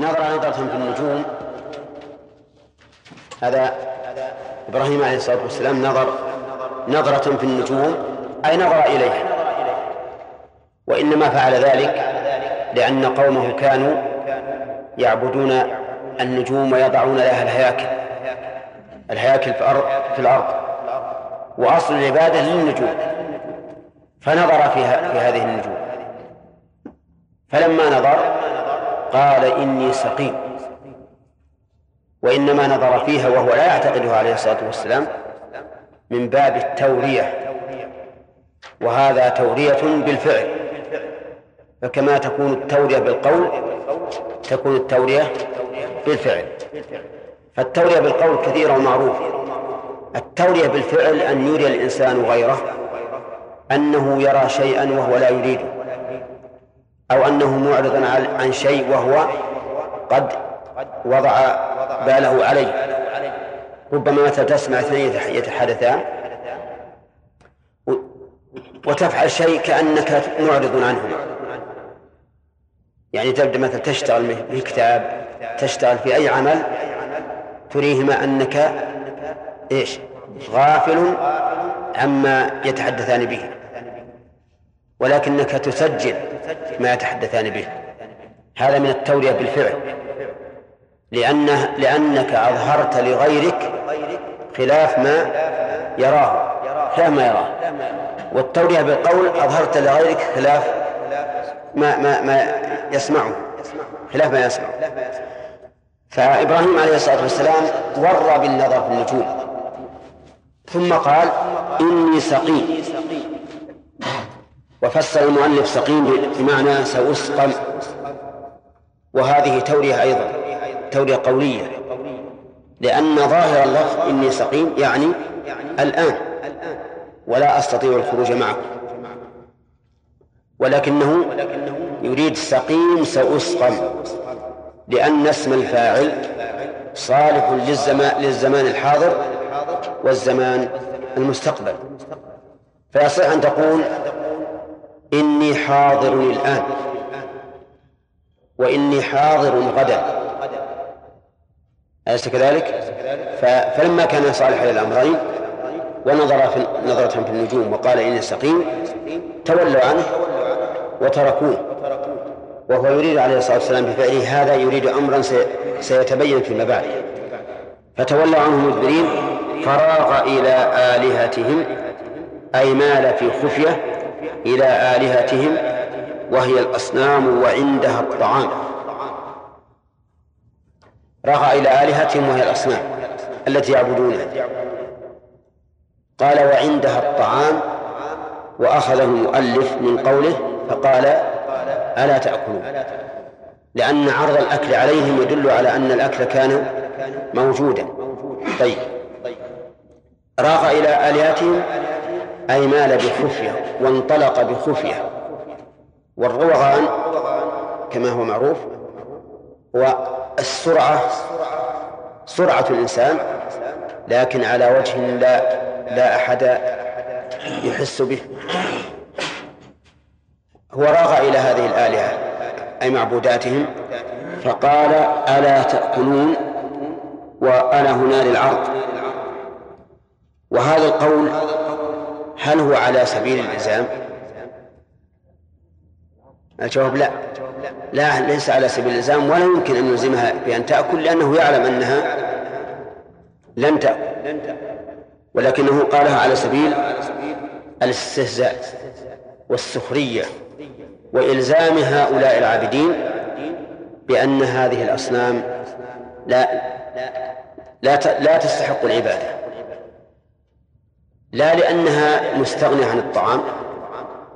نظر نظرة في النجوم. هذا إبراهيم عليه الصلاة والسلام نظر نظرة في النجوم أي نظر إليها وإنما فعل ذلك لأن قومه كانوا يعبدون النجوم ويضعون لها الهياكل الهياكل في الأرض, في الأرض. وأصل العبادة للنجوم. فنظر فيها في هذه النجوم. فلما نظر قال إني سقيم. وإنما نظر فيها وهو لا يعتقدها عليه الصلاة والسلام من باب التورية. وهذا تورية بالفعل. فكما تكون التورية بالقول تكون التورية بالفعل. فالتورية بالقول كثيرة ومعروفة. التورية بالفعل أن يري الإنسان غيره أنه يرى شيئا وهو لا يريده. أو أنه معرض عن شيء وهو قد وضع باله عليه. ربما مثلا تسمع اثنين يتحدثان. وتفعل شيء كأنك معرض عنهما. يعني تبدأ مثلا تشتغل في كتاب تشتغل في أي عمل تريهما أنك إيش؟ غافل عما يتحدثان به. ولكنك تسجل ما يتحدثان به. هذا من التورية بالفعل. لأنه لأنك أظهرت لغيرك خلاف ما يراه. خلاف ما يراه. والتورية بالقول أظهرت لغيرك خلاف ما ما ما يسمعه. خلاف ما يسمع فإبراهيم عليه الصلاة والسلام ورى بالنظر في النجوم. ثم قال إني سقيم. وفسر المؤلف سقيم بمعنى سأسقم. وهذه تورية أيضا تورية قولية. لأن ظاهر اللفظ إني سقيم يعني الآن ولا أستطيع الخروج معكم. ولكنه يريد سقيم سأسقم لأن اسم الفاعل صالح للزمان, للزمان الحاضر والزمان المستقبل. فيصح أن تقول إني حاضر الآن. وإني حاضر غدا. أليس كذلك؟ فلما كان صالحا للأمرين ونظر في نظرة في النجوم وقال إني سقيم تولوا عنه وتركوه. وهو يريد عليه الصلاة والسلام بفعله هذا يريد أمرا سيتبين فيما بعد فتولوا عنه مدبرين فراغ إلى آلهتهم أي مال في خفية إلى آلهتهم وهي الأصنام وعندها الطعام. راغ إلى آلهتهم وهي الأصنام التي يعبدونها. قال وعندها الطعام وأخذه المؤلف من قوله فقال ألا تأكلون. لأن عرض الأكل عليهم يدل على أن الأكل كان موجودا. طيب. راغ إلى آلهتهم أي مال بخفية وانطلق بخفية. والروغان كما هو معروف هو السرعة سرعة الإنسان لكن على وجه لا لا أحد يحس به. هو راغ إلى هذه الآلهة أي معبوداتهم فقال ألا تأكلون وأنا هنا للعرض. وهذا القول هل هو على سبيل الإلزام؟ الجواب لا. لا ليس على سبيل الإلزام ولا يمكن أن يلزمها بأن تأكل لأنه يعلم أنها لن تأكل. ولكنه قالها على سبيل الاستهزاء والسخرية وإلزام هؤلاء العابدين بأن هذه الأصنام لا لا لا تستحق العبادة. لا لأنها مستغنية عن الطعام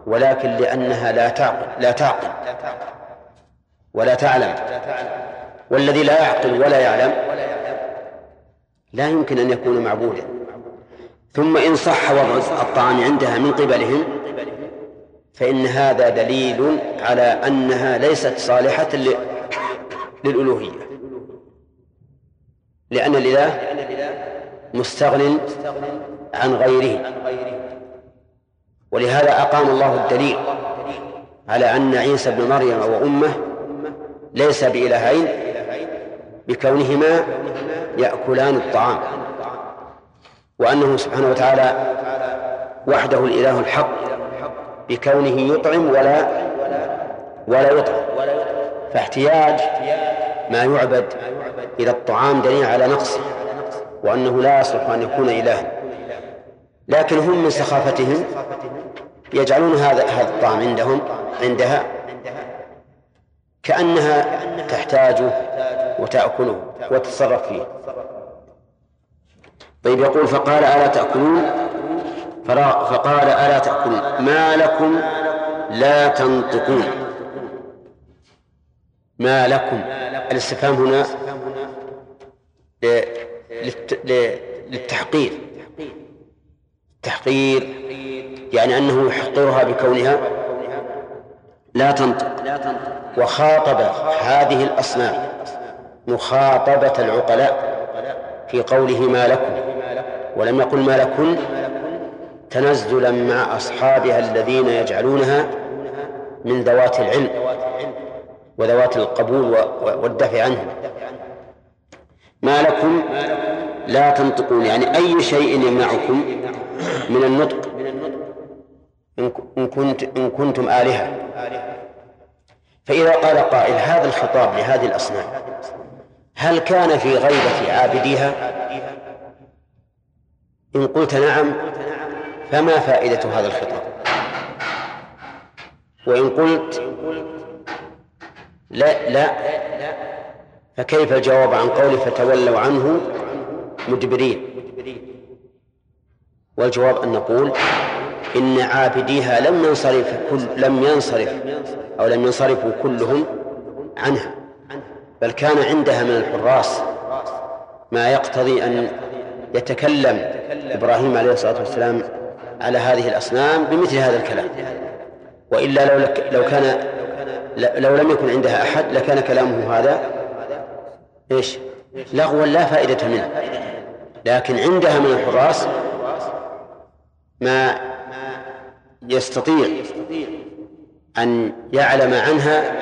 ولكن لأنها لا تعقل لا تعقل ولا تعلم والذي لا يعقل ولا يعلم لا يمكن أن يكون معبودا. ثم إن صح وضع الطعام عندها من قبلهم فإن هذا دليل على أنها ليست صالحة للألوهية. لأن الإله مستغن عن غيره. ولهذا أقام الله الدليل على أن عيسى ابن مريم وأمه ليس بإلهين بكونهما يأكلان الطعام وأنه سبحانه وتعالى وحده الإله الحق بكونه يطعم ولا ولا يطعم. فاحتياج ما يعبد إلى الطعام دليل على نقصه وأنه لا يصلح أن يكون إلها. لكن هم من سخافتهم يجعلون هذا هذا الطعام عندهم عندها كأنها تحتاجه وتأكله وتتصرف فيه. طيب يقول فقال ألا تأكلون؟ فقال ألا تأكلون؟ ما لكم لا تنطقون. ما لكم؟ الاستفهام هنا للتحقير. التحقير يعني أنه يحقرها بكونها لا تنطق وخاطب هذه الأصنام مخاطبة العقلاء في قوله ما لكم ولم يقل ما لكن تنزلا مع أصحابها الذين يجعلونها من ذوات العلم وذوات القبول والدفع عنهم. ما لكم لا تنطقون يعني أي شيء يمنعكم من النطق. إن, كنت إن كنتم آلهة. فإذا قال قائل هذا الخطاب لهذه الأصنام هل كان في غيبة عابديها؟ إن قلت نعم فما فائدة هذا الخطاب؟ وإن قلت لا لا فكيف الجواب عن قوله فتولوا عنه مدبرين والجواب أن نقول إن عابديها لم ينصرف كل لم ينصرف أو لم ينصرفوا كلهم عنها بل كان عندها من الحراس ما يقتضي أن يتكلم إبراهيم عليه الصلاة والسلام على هذه الأصنام بمثل هذا الكلام وإلا لو لو كان لو لم يكن عندها أحد لكان كلامه هذا إيش؟ لغوا لا فائدة منه لكن عندها من الحراس ما يستطيع أن يعلم عنها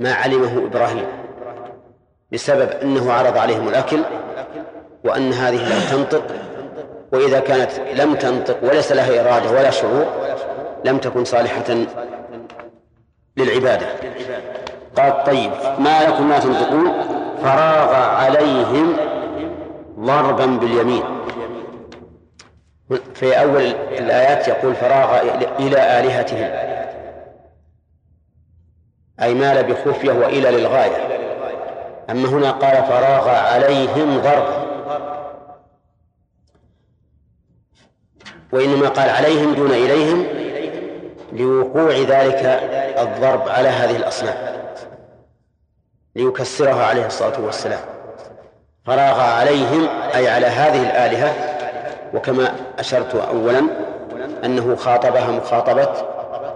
ما علمه إبراهيم بسبب أنه عرض عليهم الأكل وأن هذه لم تنطق وإذا كانت لم تنطق وليس لها إرادة ولا شعور لم تكن صالحة للعبادة. قال طيب ما لكم لا تنطقون؟ فراغ عليهم ضربا باليمين. في أول الآيات يقول فراغ إلى آلهتهم. أي مال بخفية وإلى للغاية. أما هنا قال فراغ عليهم ضربا وإنما قال عليهم دون إليهم لوقوع ذلك الضرب على هذه الأصنام. ليكسرها عليه الصلاة والسلام. فراغ عليهم أي على هذه الآلهة وكما أشرت أولا أنه خاطبها مخاطبة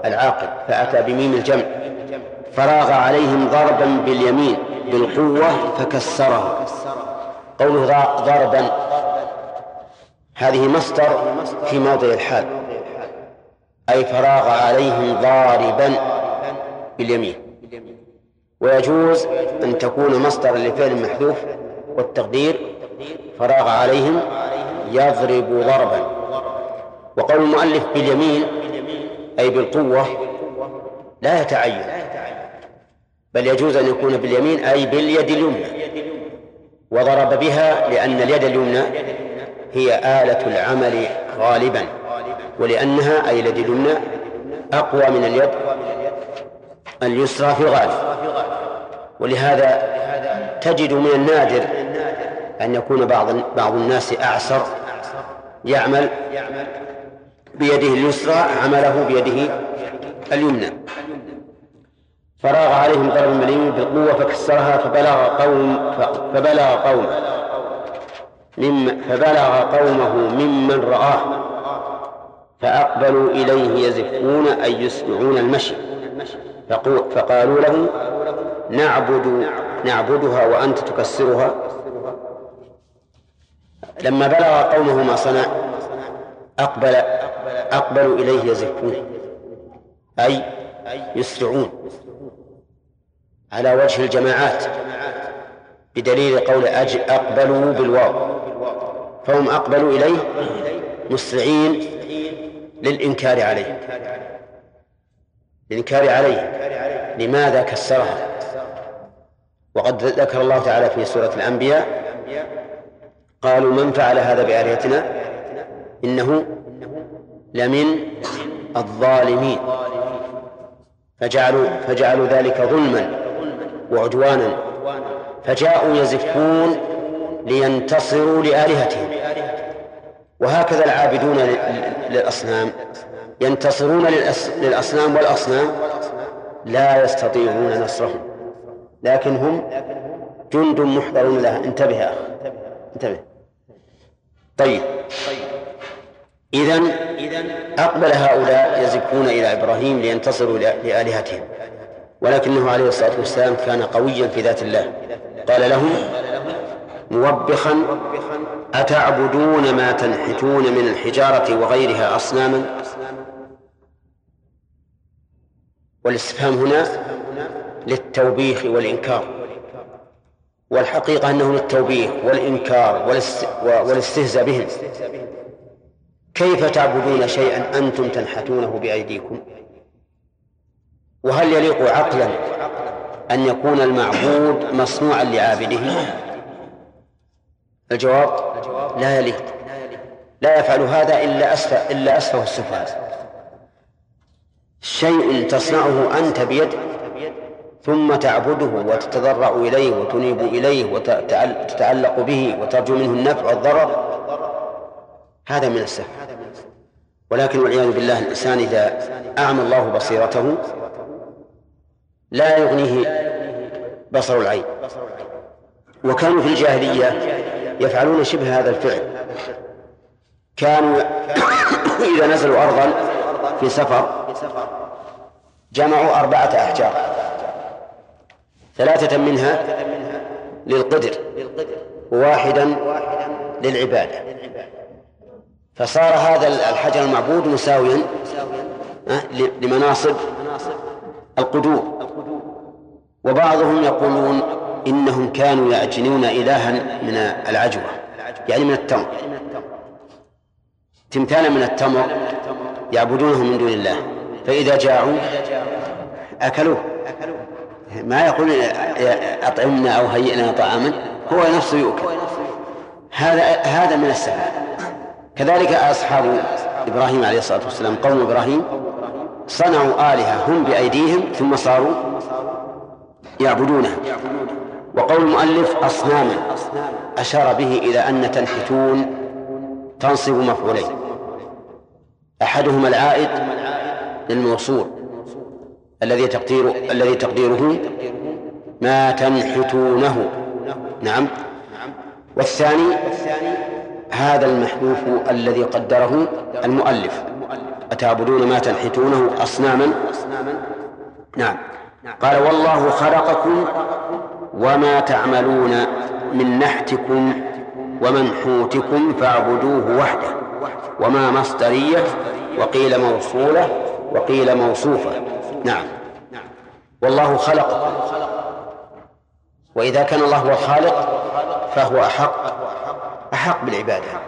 العاقل فأتى بميم الجمع فراغ عليهم ضربا باليمين بالقوة فكسرها. قوله ضربا. هذه مصدر في موضع الحال أي فراغ عليهم ضاربا باليمين. ويجوز أن تكون مصدرا لفعل محذوف والتقدير فراغ عليهم يضرب ضربا. وقول المؤلف باليمين أي بالقوة لا يتعين. بل يجوز أن يكون باليمين أي باليد اليمنى. وضرب بها لأن اليد اليمنى هي آلة العمل غالبا. ولأنها أي اليد اليمنى أقوى من اليد اليسرى في الغالب. ولهذا تجد من النادر أن يكون بعض بعض الناس أعسر يعمل بيده اليسرى عمله بيده اليمنى. فراغ عليهم ضرب مليم بالقوة فكسرها فبلغ قوم فبلغ قوم مم فبلغ قومه ممن رآه. فأقبلوا إليه يزفون أي يسمعون المشي. فقالوا له نعبد نعبدها وأنت تكسرها. لما بلغ قومه ما صنع أقبل أقبلوا إليه يزفون أي يسرعون على وجه الجماعات بدليل قول أج أقبلوا بالواو فهم أقبلوا إليه مسرعين للإنكار عليه. للإنكار عليه. لماذا كسرها؟ وقد ذكر الله تعالى في سورة الأنبياء قالوا من فعل هذا بآلهتنا؟ إنه لمن الظالمين. فجعلوا فجعلوا ذلك ظلما وعدوانا. فجاءوا يزفون لينتصروا لآلهتهم. وهكذا العابدون للأصنام. ينتصرون للأصنام والأصنام لا يستطيعون نصرهم. لكن هم جند محضرون لها. انتبه يا أخ انتبه. طيب. إذا أقبل هؤلاء يزفون إلى إبراهيم لينتصروا لآلهتهم. ولكنه عليه الصلاة والسلام كان قويا في ذات الله. قال لهم موبخا أتعبدون ما تنحتون من الحجارة وغيرها أصناما؟ والاستفهام هنا للتوبيخ والإنكار. والحقيقة أنه للتوبيخ والإنكار والاستهزاء بهم. كيف تعبدون شيئا أنتم تنحتونه بأيديكم؟ وهل يليق عقلا أن يكون المعبود مصنوعا لعابده؟ الجواب لا يليق. لا يفعل هذا إلا أسفه إلا أسفه السفهاء. شيء تصنعه أنت بيدك ثم تعبده وتتضرع إليه وتنيب إليه وتتعلق به وترجو منه النفع والضرر. هذا من السفه. ولكن والعياذ بالله الإنسان إذا أعمى الله بصيرته لا يغنيه بصر العين. وكانوا في الجاهلية يفعلون شبه هذا الفعل. كانوا إذا نزلوا أرضا في سفر جمعوا أربعة أحجار. ثلاثة منها للقدر وواحدا للعبادة. فصار هذا الحجر المعبود مساويا لمناصب القدور. وبعضهم يقولون إنهم كانوا يعجنون إلها من العجوة يعني من التمر. تمثالا من التمر يعبدونه من دون الله. فإذا جاعوا أكلوه. ما يقول أطعمنا أو هيئنا طعاما هو نفسه يؤكل. هذا هذا من السفه كذلك أصحاب إبراهيم عليه الصلاة والسلام قوم إبراهيم صنعوا آلهة هم بأيديهم ثم صاروا يعبدونها. وقول المؤلف أصناما أشار به إلى أن تنحتون تنصب مفعولين. أحدهما العائد للموصول الذي تقدير الذي تقديره ما تنحتونه. نعم. والثاني هذا المحذوف الذي قدره المؤلف. أتعبدون ما تنحتونه أصناما؟ نعم. قال والله خلقكم وما تعملون من نحتكم ومنحوتكم فاعبدوه وحده. وما مصدرية وقيل موصولة وقيل موصوفة. نعم. والله خلقكم. وإذا كان الله هو الخالق فهو أحق. أحق بالعبادة.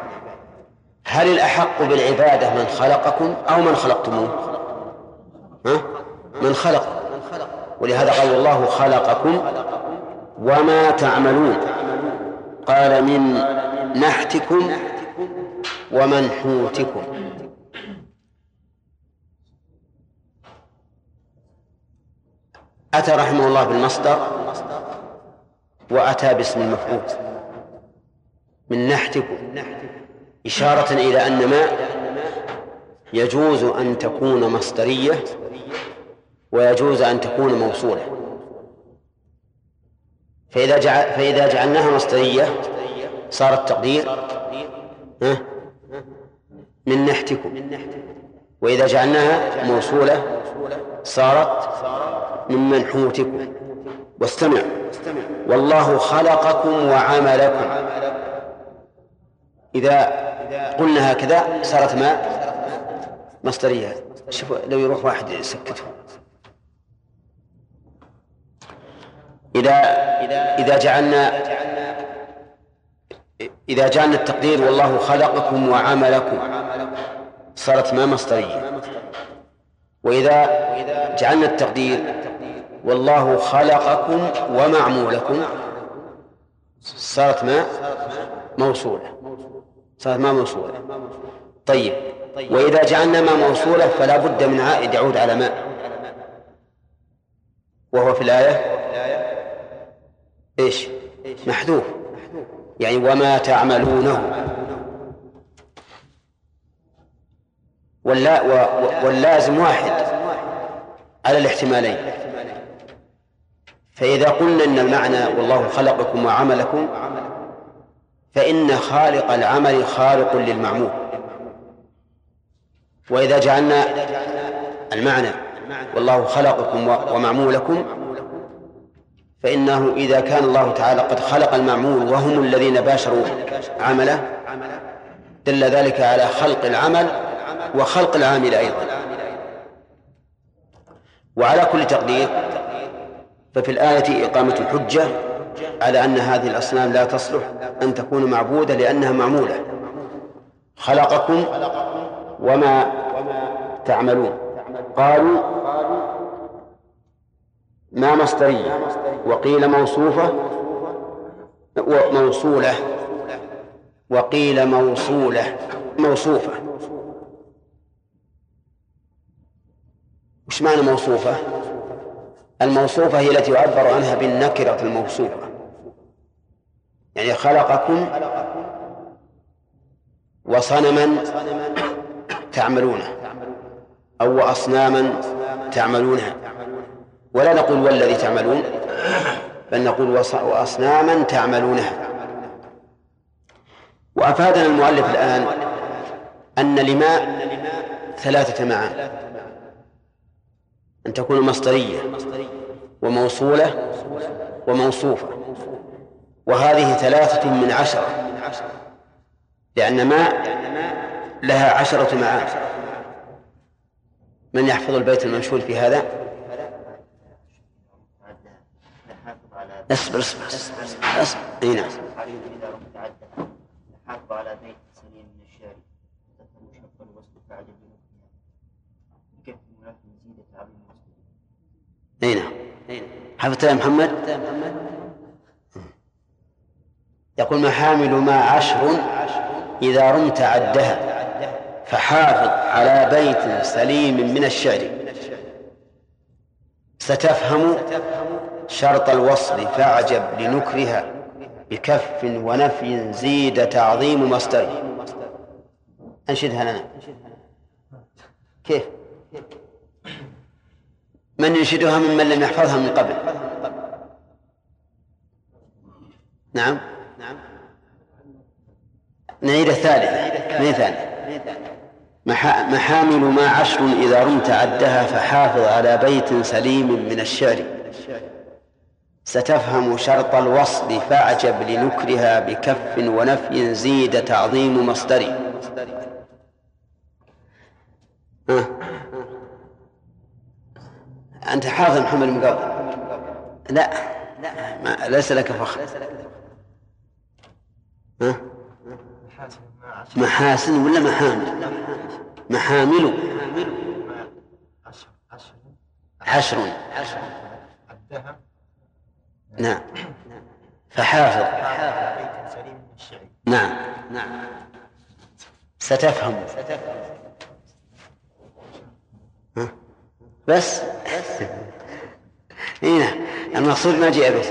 هل الأحق بالعبادة من خلقكم أو من خلقتموه؟ ها؟ من خلق. ولهذا قال الله خلقكم وما تعملون. قال من نحتكم ومنحوتكم. أتى رحمه الله بالمصدر وأتى باسم المفعول. من نحتكم إشارة إلى أن ما يجوز أن تكون مصدرية ويجوز أن تكون موصولة. فإذا جعل فإذا جعلناها مصدرية صار التقدير ها؟ من نحتكم. وإذا جعلناها موصولة صارت من منحوتكم واستمع. والله خلقكم وعملكم. إذا قلنا هكذا صارت ما مصدرية. شوف لو يروح واحد يسكته. إذا إذا جعلنا إذا جعلنا التقدير والله خلقكم وعملكم صارت ما مصدرية. وإذا جعلنا التقدير والله خلقكم ومعمولكم صارت ما موصولة. صارت ما موصولة. طيب. وإذا جعلنا ما موصولة فلا بد من عائد يعود على ما. وهو في الآية؟ إيش؟ محذوف. يعني وما تعملونه. واللا واللازم واحد على الاحتمالين. فإذا قلنا إن المعنى والله خلقكم وعملكم فإن خالق العمل خالق للمعمول. وإذا جعلنا المعنى والله خلقكم ومعمولكم فإنه إذا كان الله تعالى قد خلق المعمول وهم الذين باشروا عمله دل ذلك على خلق العمل وخلق العامل أيضا. وعلى كل تقدير ففي الآية إقامة الحجة على أن هذه الأصنام لا تصلح أن تكون معبودة لأنها معمولة. خلقكم وما تعملون. قالوا ما مصدرية. وقيل موصوفة موصولة. وقيل موصولة. موصوفة. وش معنى موصوفة؟ الموصوفة هي التي يعبر عنها بالنكرة الموصوفة. يعني خلقكم وصنما تعملونه أو أصناما تعملونها. ولا نقول والذي تعملون بل نقول وأصناما تعملونها. وأفادنا المؤلف الآن أن لما ثلاثة معاني. أن تكون مصدرية. وموصولة وموصوفة. وهذه ثلاثة من عشرة لأن ما لها عشرة معاني. من يحفظ البيت المنشور في هذا؟ اصبر اصبر اصبر إي نعم. على بيت سليم من عظيم إي نعم. حفظت يا محمد؟ يقول محامل ما عشر إذا رمت عدها فحافظ على بيت سليم من الشعر. ستفهم شرط الوصل فاعجب لنكرها بكف ونفي زيد تعظيم مصدره أنشدها لنا. كيف؟ من ينشدها ممن لم يحفظها من قبل. نعم. نعيد الثالثة. نعيد الثالثة. محامل ما عشر إذا رمت عدها فحافظ على بيت سليم من الشعر. ستفهم شرط الوصل فاعجب لنكرها بكف ونفي زيد تعظيم مصدري. أنت حافظ محمد المقاضي لا. ما ليس لك فخر. ها؟ محاسن. ولا محامل؟ محامل. حشر. نعم. فحافظ. نعم. نعم. ستفهم. ها؟ بس؟ هنا المقصود ما جاء به.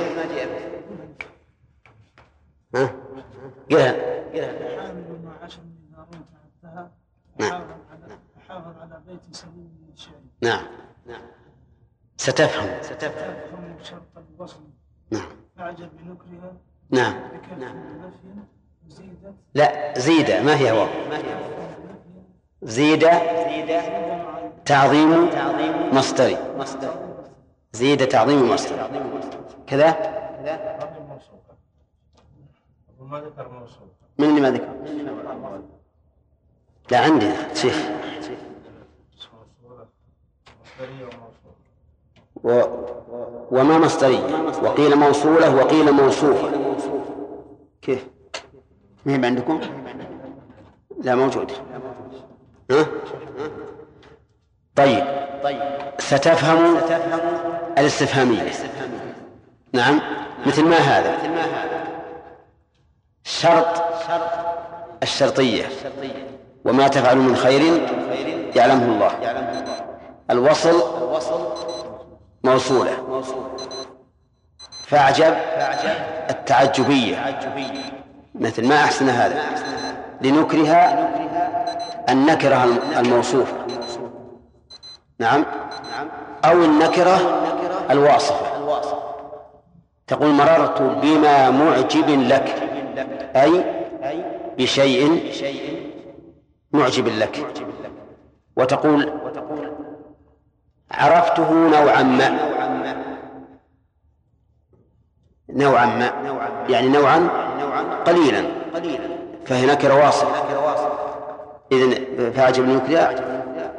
ها؟ قلها ما نعم. نعم. نعم ستفهم. ستفهم شرط الوصل نعم. أعجب بنكرها نعم. لا زيد ما هي هو زيد تعظيم مصدري زيد تعظيم مصدري كذا؟ من اللي ما ذكر؟ لا عندي شيخ. و وما مصدرية وقيل موصولة وقيل موصوفة. كيف؟ مهم عندكم؟ لا موجود؟ طيب. ستفهم الاستفهامية. نعم. مثل ما هذا. شرط الشرطية. وما تفعل من خير يعلمه الله. الوصل موصولة. فأعجب التعجبية. مثل ما أحسن هذا. لنكره النكرة الموصوفة. نعم. أو النكرة الواصفة. تقول مررت بما معجب لك. أي بشيء معجب لك. وتقول عرفته نوعا ما. نوعا ما. يعني نوعا قليلا. فهي نكرة واصلة إذن فأعجب النكرة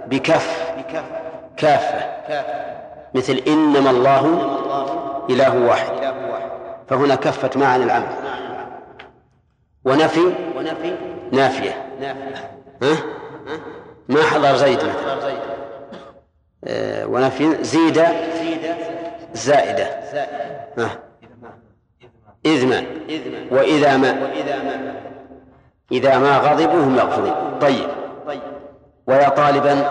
بكف كافة مثل إنما الله إله واحد. فهنا كفت معا العمل. ونفي نافية. ها؟ ما حضر زيد مثلا. آه ونفي زيد زائدة. ها؟ إذ ما؟ وإذا ما؟ إذا ما غضبوا هم يغفرون. طيب. ويا طالبا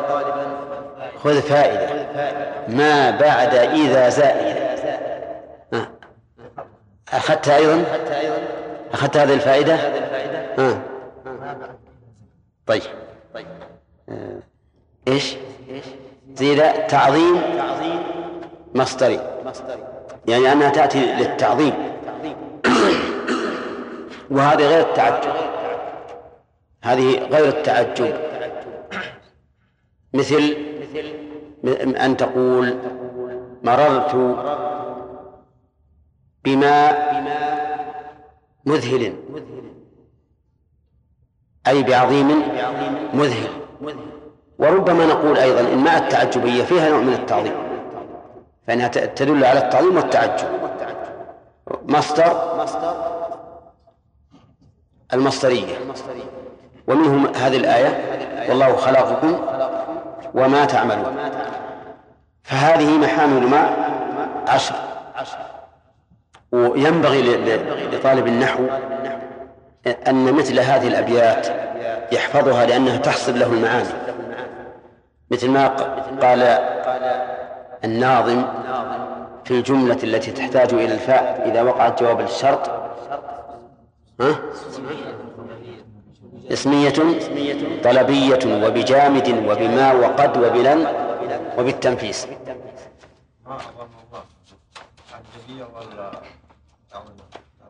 خذ فائدة. ما بعد إذا زائدة أخذتها أيضا؟ أخذت هذه الفائدة؟ ها. طيب. آه. إيش؟ زيد تعظيم مصدري. يعني أنها تأتي للتعظيم. وهذه غير التعجب. هذه غير التعجب. مثل أن تقول مررت بماء مذهل أي بعظيم مذهل. وربما نقول أيضا إن ماء التعجبية فيها نوع من التعظيم فإنها تدل على التعظيم والتعجب. مصدر؟ المصدرية. ومنهم هذه الآية والله خلقكم وما تعملون. فهذه محامل ماء عشر. وينبغي لطالب النحو أن مثل هذه الأبيات يحفظها لأنها تحصل له المعاني. مثل ما قال الناظم في الجملة التي تحتاج إلى الفاء إذا وقعت جواب الشرط. ها؟ اسمية طلبية وبجامد وبما وقد وبلن وبالتنفيس.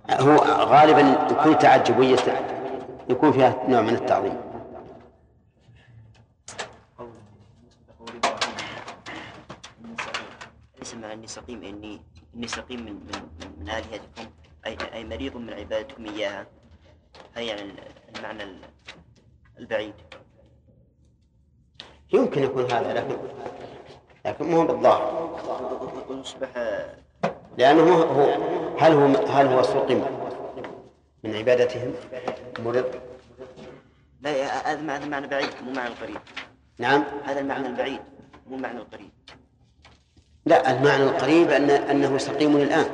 هو غالبا يكون تعجبية يكون فيها نوع من التعظيم. أني سقيم أني أني سقيم من من, من الهتكم أي أي مريض من عبادتكم إياها. هي يعني المعنى البعيد. يمكن يكون هذا لكن لكن مو بالظاهر ويصبح لأنه هو هل هو هل هو سقم من عبادتهم؟ مرض؟ لا هذا معنى بعيد مو معنى القريب. نعم. هذا المعنى البعيد مو معنى القريب. لا المعنى القريب أن أنه سقيم الآن.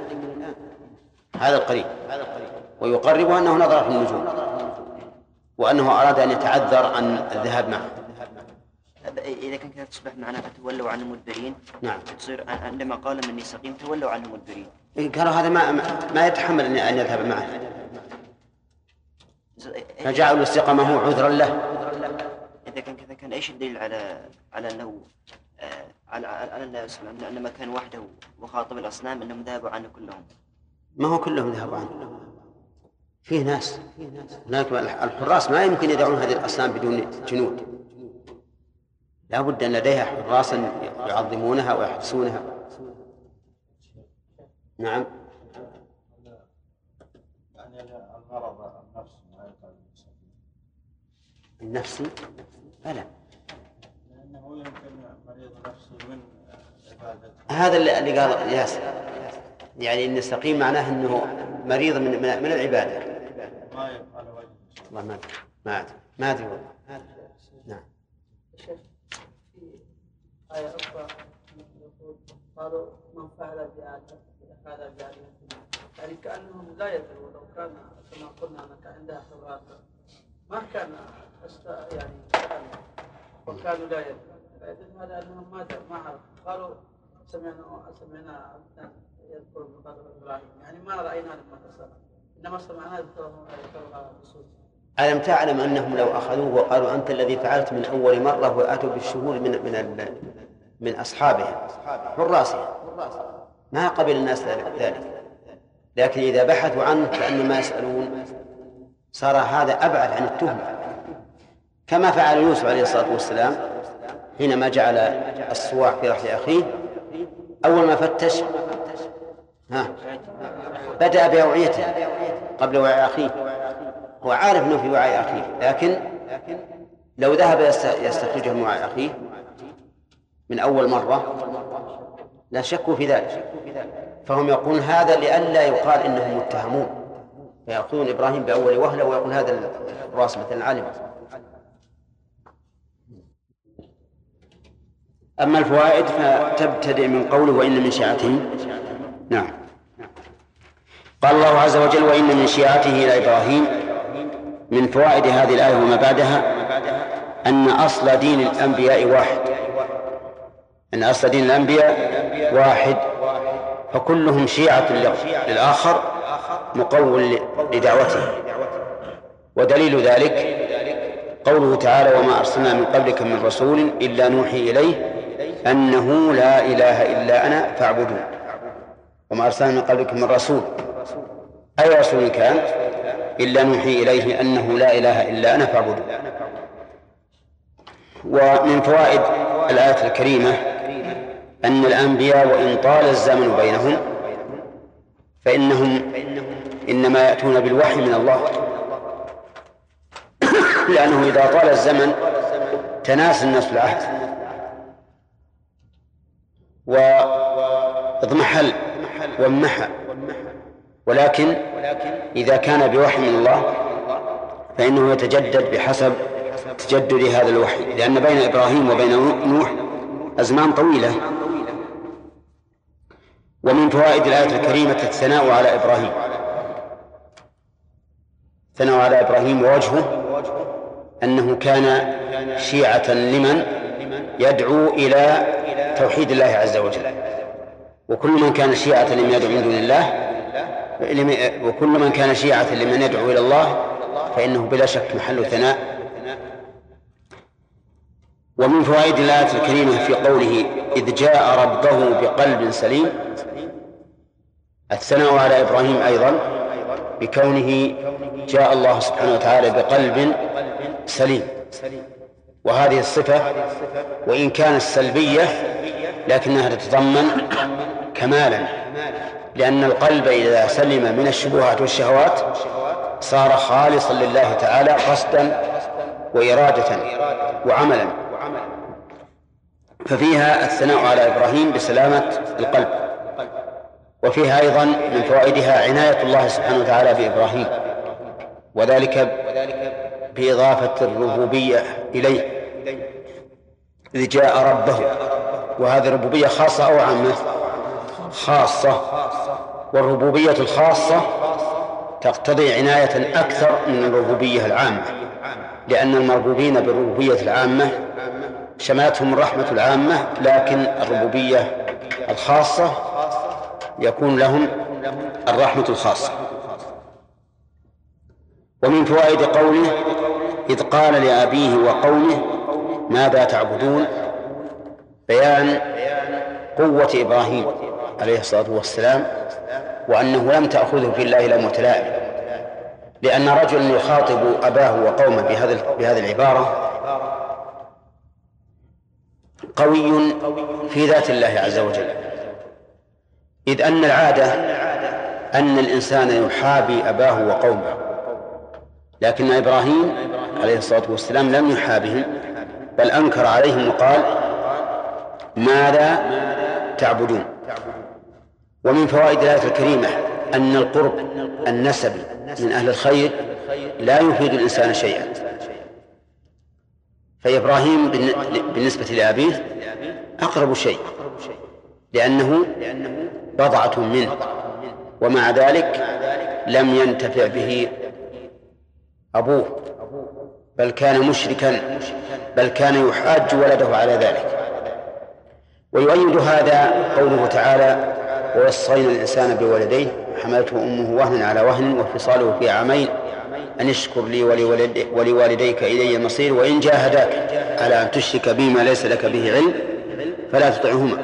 هذا القريب. ويقرب أنه نظر في النجوم وأنه أراد أن يتعذر عن الذهاب معه. إذا كان كذا تصبح معناها فتولوا عنه مدبرين نعم. تصير عندما قال مني سقيم تولوا عنه مدبرين إن كان هذا ما ما يتحمل أن يذهب معه. فجعلوا الاستقامة هو عذرا له. إذا كان كذا كان إيش الدليل على على أنه آه، على على أن عندما كان وحده وخاطب الأصنام أنهم ذهبوا عنه كلهم؟ ما هو كلهم ذهبوا عنه. فيه ناس. هناك الحراس ما يمكن يدعون هذه الأصنام بدون جنود. لا بد أن لديها حراسا يعظمونها ويحرسونها. نعم. المرض النفسي بلى هذا اللي قال ياسر. يعني إن السقيم معناه إنه مريض من من العبادة. ما والله ما أدري. ما أدري ما أدري والله. نعم. آية أخرى قالوا من فعل بآلهتنا هذا بآلهتنا يعني كأنهم لا يدروا لو كان كما قلنا أنك عندها خبرات ما كان يعني فعل وكانوا لا يدروا فيدل هذا أنهم ما ما عرفوا قالوا سمعنا سمعنا يذكر إبراهيم. يعني ما رأينا لما إنما سمعنا يذكرها بصوت ألم تعلم أنهم لو أخذوه وقالوا أنت الذي فعلت من أول مرة وآتوا بالشهود من من من أصحابهم؟ حراسهم. ما قبل الناس ذلك. لكن إذا بحثوا عنه كأنما يسألون. صار هذا أبعد عن التهمة. كما فعل يوسف عليه الصلاة والسلام حينما جعل الصواع في رحل أخيه أول ما فتش ها. بدأ بأوعيته قبل وعاء أخيه. هو عارف أنه في وعاء أخيه لكن لو ذهب يست- يستخرجه من وعاء أخيه من أول مرة لا شكوا في ذلك. فهم يقولون هذا لئلا يقال إنهم متهمون. فيأخذون إبراهيم بأول وهلة ويقول هذا الرأس مثلا علم أما الفوائد فتبتدئ من قوله وإن من شيعته نعم. قال الله عز وجل وإن من شيعته إلى إبراهيم من فوائد هذه الآية وما بعدها أن أصل دين الأنبياء واحد. أن أصل دين الأنبياء واحد. فكلهم شيعة للآخر مقول لدعوته. ودليل ذلك قوله تعالى وما أرسلنا من قبلك من رسول إلا نوحي إليه أنه لا إله إلا أنا فاعبدون. وما أرسلنا من قبلك من رسول. أي رسول كان؟ إلا نوحي إليه أنه لا إله إلا أنا فاعبدون ومن فوائد الآية الكريمة أن الأنبياء وإن طال الزمن بينهم فإنهم إنما يأتون بالوحي من الله. لأنه إذا طال الزمن تناسى الناس العهد. واضمحل وانمحى. ولكن إذا كان بوحي من الله فإنه يتجدد بحسب تجدد هذا الوحي لأن بين إبراهيم وبين نوح أزمان طويلة. ومن فوائد الآية الكريمة الثناء على إبراهيم. الثناء على إبراهيم ووجهه أنه كان شيعة لمن يدعو إلى توحيد الله عز وجل. وكل من كان شيعة لمن يدعو من دون الله وكل من كان شيعة لمن يدعو إلى الله فإنه بلا شك محل ثناء. ومن فوائد الآية الكريمة في قوله إذ جاء ربه بقلب سليم الثناء على إبراهيم أيضا بكونه جاء الله سبحانه وتعالى بقلب سليم. وهذه الصفة وإن كانت سلبية لكنها تتضمن كمالا. لأن القلب إذا سلم من الشبهات والشهوات صار خالصا لله تعالى قصدا وإرادة وعملا. ففيها الثناء على إبراهيم بسلامة القلب. وفيها أيضا من فوائدها عناية الله سبحانه وتعالى بإبراهيم وذلك بإضافة الربوبية إليه إذ جاء ربه وهذه ربوبية خاصة أو عامة؟ خاصة. والربوبية الخاصة تقتضي عناية أكثر من الربوبية العامة لأن المربوبين بالربوبية العامة شملتهم الرحمة العامة لكن الربوبية الخاصة يكون لهم الرحمة الخاصة. ومن فوائد قوله إذ قال لأبيه وقومه ماذا تعبدون؟ بيان قوة إبراهيم عليه الصلاة والسلام وأنه لم تأخذه في الله لومة لائم لأن رجلا يخاطب أباه وقومه بهذا بهذه العبارة قوي في ذات الله عز وجل. إذ أن العادة أن الإنسان يحابي أباه وقومه. لكن إبراهيم عليه الصلاة والسلام لم يحابهم بل أنكر عليهم وقال ماذا تعبدون؟ ومن فوائد الآية الكريمة أن القرب النسبي من أهل الخير لا يفيد الإنسان شيئا. فإبراهيم بالنسبة لأبيه أقرب شيء لأنه بضعة منه ومع ذلك لم ينتفع به أبوه بل كان مشركا بل كان يحاج ولده على ذلك. ويؤيد هذا قوله تعالى ووصينا الإنسان بولديه حملته أمه وهنا على وهن وفصاله في عامين. أن اشكر لي ولوالديك إلي المصير وإن جاهداك على أن تشرك بي ما ليس لك به علم فلا تطعهما.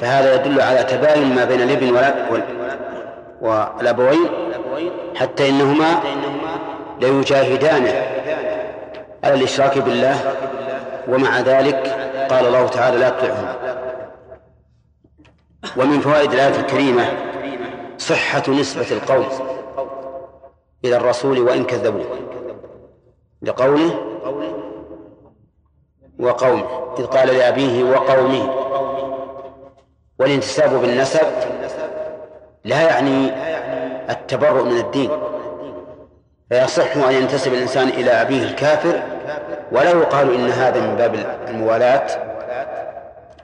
فهذا يدل على تباين ما بين الإبن والأبوين حتى إنهما ليجاهدانه على الإشراك بالله. ومع ذلك قال الله تعالى لا تطعهما. ومن فوائد الآية الكريمة صحة نسبة القوم إلى الرسول وإن كذبوه لقوله وقومه إذ قال لأبيه وقومه والانتساب بالنسب لا يعني التبرؤ من الدين فيصح أن ينتسب الإنسان إلى أبيه الكافر ولا يقال إن هذا من باب الموالاة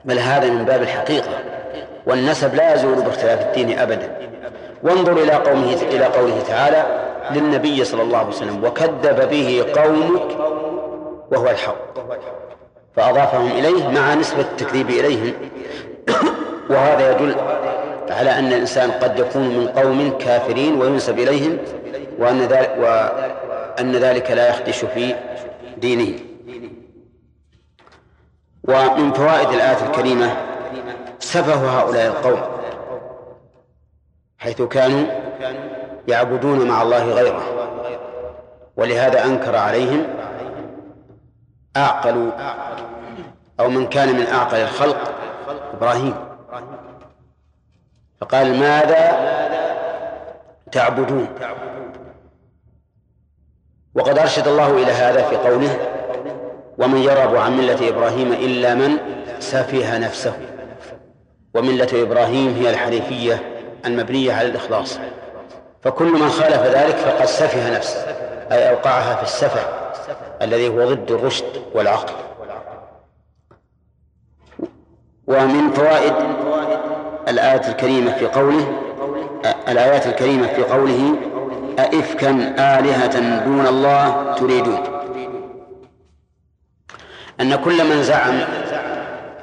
بل هذا من باب الحقيقة. والنسب لا يزول باختلاف الدين أبدا. وانظر إلى قومه إلى قوله تعالى للنبي صلى الله عليه وسلم وكذب به قومك وهو الحق. فأضافهم إليه مع نسبة التكذيب إليهم. وهذا يدل على أن الإنسان قد يكون من قوم كافرين وينسب إليهم وأن ذلك, وأن ذلك لا يخدش في دينه. ومن فوائد الآية الكريمة سفه هؤلاء القوم حيث كانوا يعبدون مع الله غيره ولهذا أنكر عليهم أعقل أو من كان من أعقل الخلق إبراهيم. فقال ماذا تعبدون؟ وقد أرشد الله إلى هذا في قوله ومن يرغب عن ملة إبراهيم إلا من سفه نفسه. وملة إبراهيم هي الحنيفية المبنية على الإخلاص. فكل من خالف ذلك فقد سفه نفسه أي أوقعها في السفه الذي هو ضد الرشد والعقل. ومن فوائد الآية الكريمة في قوله الآيات الكريمة في قوله أئفكا آلهة دون الله تريدون. أن كل من زعم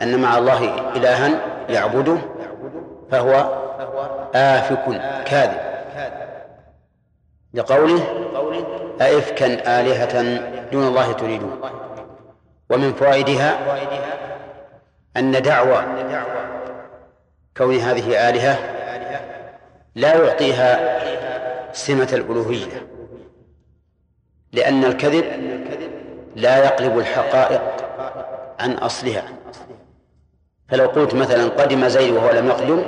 أن مع الله إلها يعبده فهو آفك كاذب. لقوله أئفكا آلهة دون الله تريدون. ومن فوائدها أن دعوى كون هذه آلهة لا يعطيها سمة الألوهية لأن الكذب لا يقلب الحقائق عن أصلها. فلو قلت مثلا قدم زيد وهو لم يقدم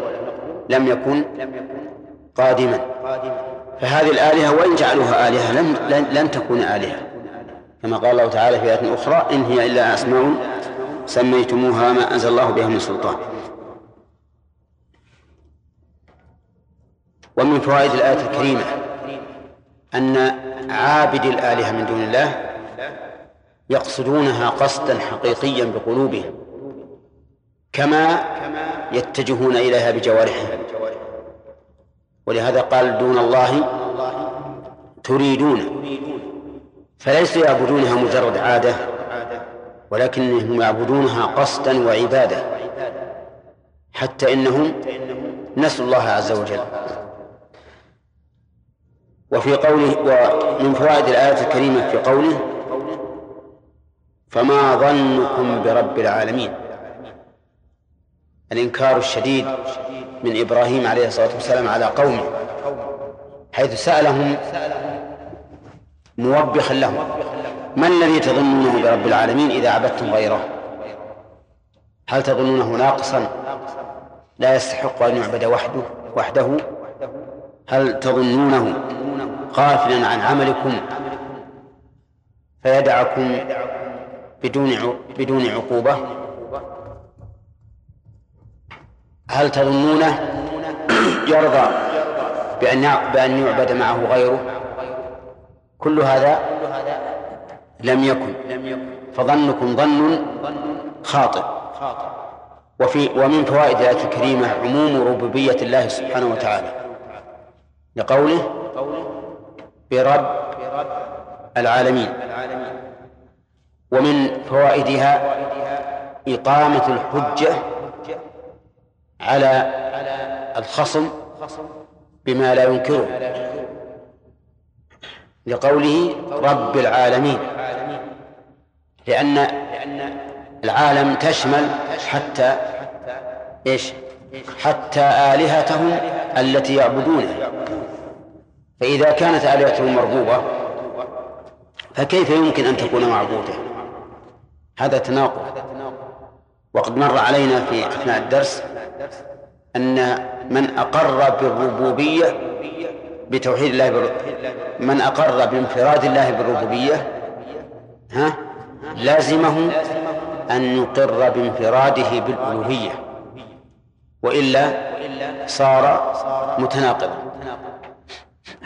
لم يكن قادما. فهذه الآلهة وإن جعلوها آلهة لن, لن تكون آلهة. كما قال الله تعالى في آية أخرى إن هي إلا أسماء سميتموها ما أنزل الله بها من سلطان. ومن فوائد الآية الكريمة أن عابد الآلهة من دون الله يقصدونها قصدا حقيقيا بقلوبهم. كما يتجهون إليها بجوارحهم ولهذا قال دون الله تريدون. فليسوا يعبدونها مجرد عادة ولكنهم يعبدونها قصدا وعبادة حتى إنهم نسوا الله عز وجل. وفي قوله ومن فوائد الآية الكريمة في قوله فما ظنكم برب العالمين. الإنكار الشديد من إبراهيم عليه الصلاة والسلام على قومه حيث سألهم موبخا لهم ما الذي تظنونه برب العالمين إذا عبدتم غيره؟ هل تظنونه ناقصا لا يستحق أن يعبد وحده وحده؟ هل تظنونه غافلا عن عملكم فيدعكم بدون بدون عقوبة؟ هل تظنونه يرضى بأن بأن يعبد معه غيره؟ كل هذا لم يكن. فظنكم ظن خاطئ. وفي ومن فوائد الآية الكريمة عموم ربوبية الله سبحانه وتعالى. لقوله برب العالمين. ومن فوائدها إقامة الحجة على الخصم بما لا ينكره لقوله رب العالمين لأن العالم تشمل حتى إيش؟ حتى آلهتهم التي يعبدونها فإذا كانت آلهتهم مرغوبة فكيف يمكن أن تكون معبودة؟ هذا تناقض وقد مر علينا في أثناء الدرس أن من أقر بالربوبية بتوحيد الله بر... من أقر بانفراد الله بالربوبية ها لازمه أن يقر بانفراده بالألوهية وإلا صار متناقضا.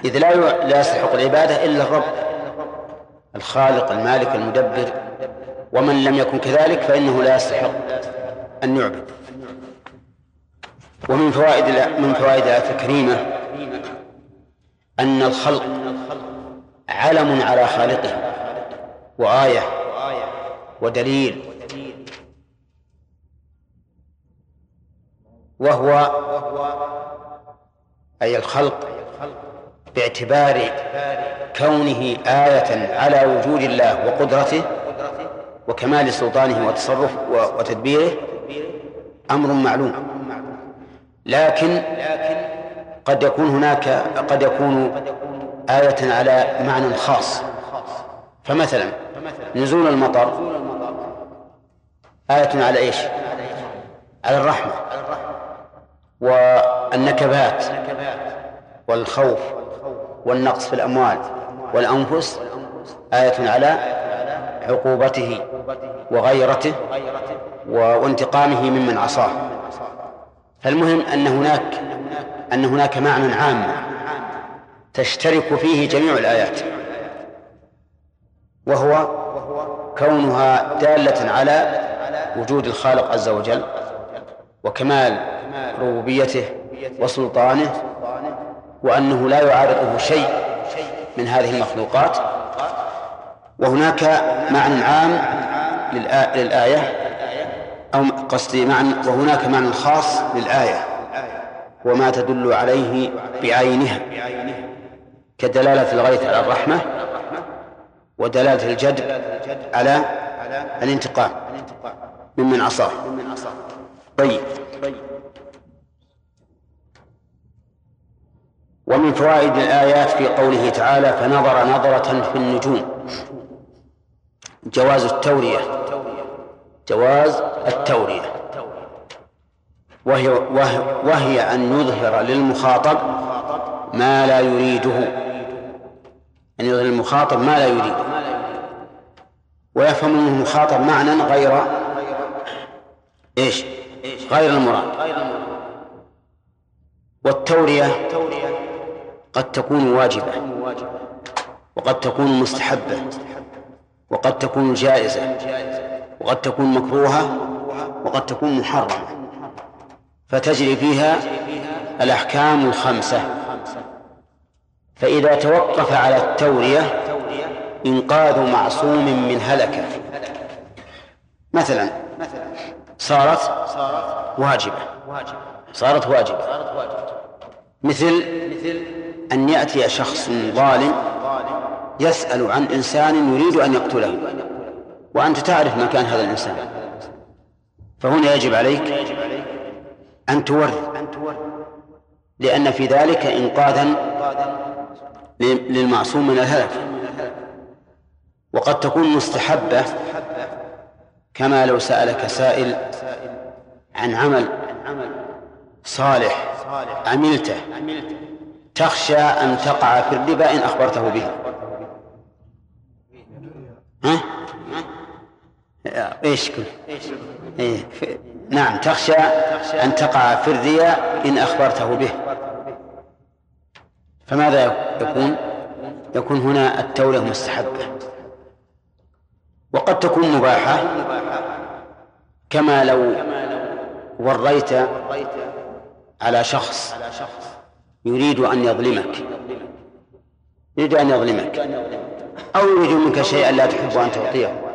إذ لا لا يستحق العبادة إلا الرب الخالق المالك المدبر ومن لم يكن كذلك فإنه لا يستحق أن يعبد. ومن فوائد من فوائد الآية الكريمة أن الخلق علم على خالقه وآية ودليل وهو أي الخلق باعتبار كونه آية على وجود الله وقدرته وكمال سلطانه وتصرف وتدبيره أمر معلوم. لكن قد يكون هناك قد يكون آية على معنى خاص فمثلا نزول المطر آية على إيش؟ على الرحمة والنكبات والخوف والنقص في الأموال والأنفس آية على عقوبته وغيرته وانتقامه ممن عصاه فالمهم أن هناك أن هناك معنى عام تشترك فيه جميع الآيات وهو كونها دالة على وجود الخالق عز وجل وكمال ربوبيته وسلطانه وأنه لا يعارضه شيء من هذه المخلوقات. وهناك معنى عام للآية أو قصدي معنى وهناك معنى خاص للآية وما تدل عليه بعينها كدلالة الغيث على الرحمة ودلالة الجد على الانتقام ممن عصاه. طيب. ومن فوائد الآيات في قوله تعالى فنظر نظرة في النجوم جواز التورية. جواز التورية. وهي, وهي, وهي أن يظهر للمخاطب ما لا يريده. أن يظهر للمخاطب ما لا يريده. ويفهم منه المخاطب معنى غير إيش؟ غير المراد. والتورية قد تكون واجبة. وقد تكون مستحبة. وقد تكون جائزة. وقد تكون مكروهة وقد تكون محرمة. فتجري فيها الأحكام الخمسة. فإذا توقف على التورية إنقاذ معصوم من هلكة. مثلا صارت واجبة. صارت واجبة. مثل أن يأتي شخص ظالم يسأل عن إنسان يريد أن يقتله. وأنت تعرف مكان هذا الإنسان. فهنا يجب عليك أن تورث لأن في ذلك إنقاذا للمعصوم من الهلك. وقد تكون مستحبة كما لو سألك سائل عن عمل صالح عملته تخشى أن تقع في الربا إن أخبرته به. ها؟ إيش كل؟ إيه. نعم تخشى أن تقع في الرياء إن أخبرته به. فماذا يكون؟ يكون هنا التورية مستحبة. وقد تكون مباحة. كما لو وريت على شخص يريد أن يظلمك. يريد أن يظلمك. أو يريد منك شيئا لا تحب أن تعطيه.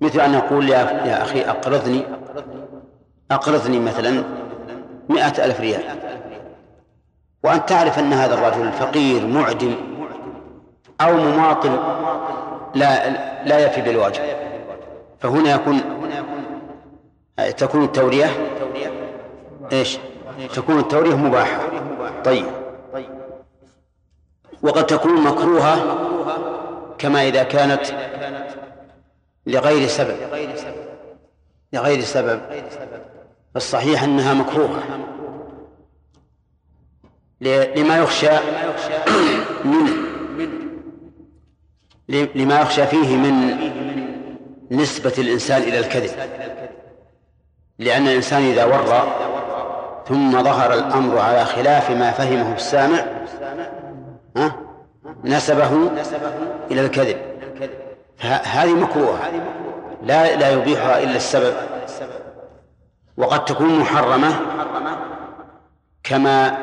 مثل أن يقول يا, أخي أقرضني أقرضني مثلا مئة ألف ريال. وأنت تعرف أن هذا الرجل فقير معدم أو مماطل لا لا يفي بالواجب. فهنا يكون تكون التورية إيش؟ تكون التورية مباحة. طيب. وقد تكون مكروهة كما إذا كانت لغير سبب. لغير سبب. الصحيح أنها مكروهة. لما يخشى منه. لما يخشى فيه من نسبة الإنسان إلى الكذب. لأن الإنسان إذا ورى ثم ظهر الأمر على خلاف ما فهمه السامع ها نسبه إلى الكذب. هذه مكروهة. لا لا يبيحها إلا السبب. وقد تكون محرمة كما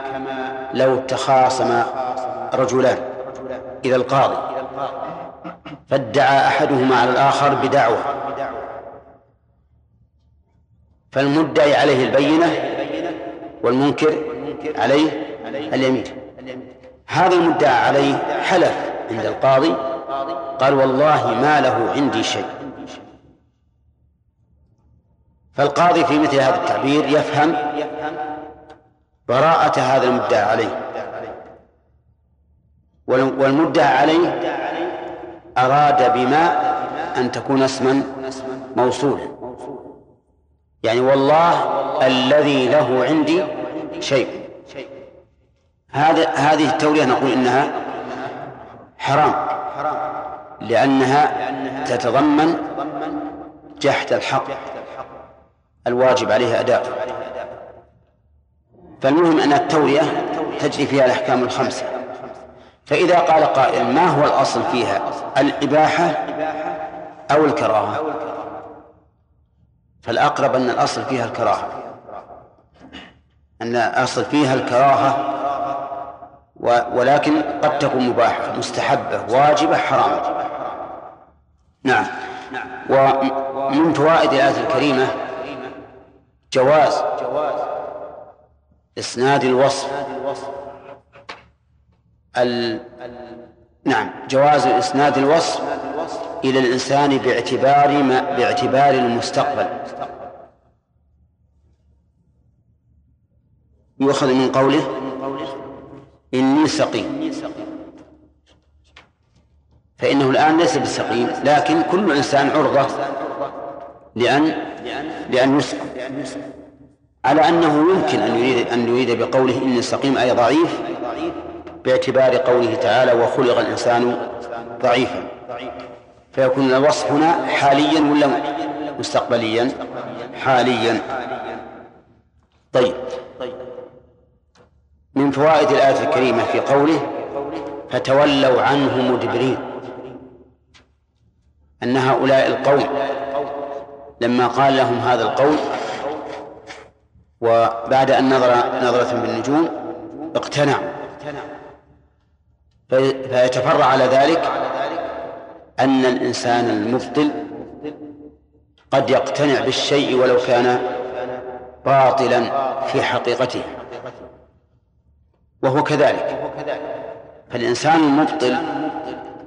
لو تخاصم رجلان إلى القاضي. فادعى أحدهما على الآخر بدعوة. فالمدعي عليه البينة والمنكر عليه اليمين. هذا المدعى عليه حلف عند القاضي قال والله ما له عندي شيء. فالقاضي في مثل هذا التعبير يفهم براءة هذا المدعى عليه. والمدعى عليه أراد بما أن تكون اسما موصولا. يعني والله الذي له عندي شيء. هذا هذه التورية نقول إنها حرام. لأنها تتضمن جحد الحق. الواجب عليه أداء. فالمهم أن التورية تجري فيها الأحكام الخمسة. فإذا قال قائل ما هو الأصل فيها؟ الإباحة أو الكراهة. فالأقرب أن الأصل فيها الكراهة. أن الأصل فيها الكراهة ولكن قد تكون مباحة مستحبة واجبة حرام. نعم. ومن فوائد الآية الكريمة جواز إسناد الوصف. ال... نعم جواز إسناد الوصف إلى الإنسان باعتبار ما باعتبار المستقبل. يؤخذ من قوله إني سقيم. فإنه الآن ليس بالسقيم لكن كل إنسان عرضة لأن لأن يسقم على أنه يمكن أن يريد أن يريد بقوله إني سقيم أي ضعيف باعتبار قوله تعالى وخلق الإنسان ضعيفا. فيكون الوصف هنا حاليا ولا مستقبليا؟ حاليا. طيب. من فوائد الآية الكريمة في قوله فتولوا عنه مدبرين أن هؤلاء القوم لما قال لهم هذا القول وبعد أن نظر نظرة بالنجوم اقتنعوا فيتفرع على ذلك أن الإنسان المبطل قد يقتنع بالشيء ولو كان باطلا في حقيقته. وهو كذلك. فالإنسان المبطل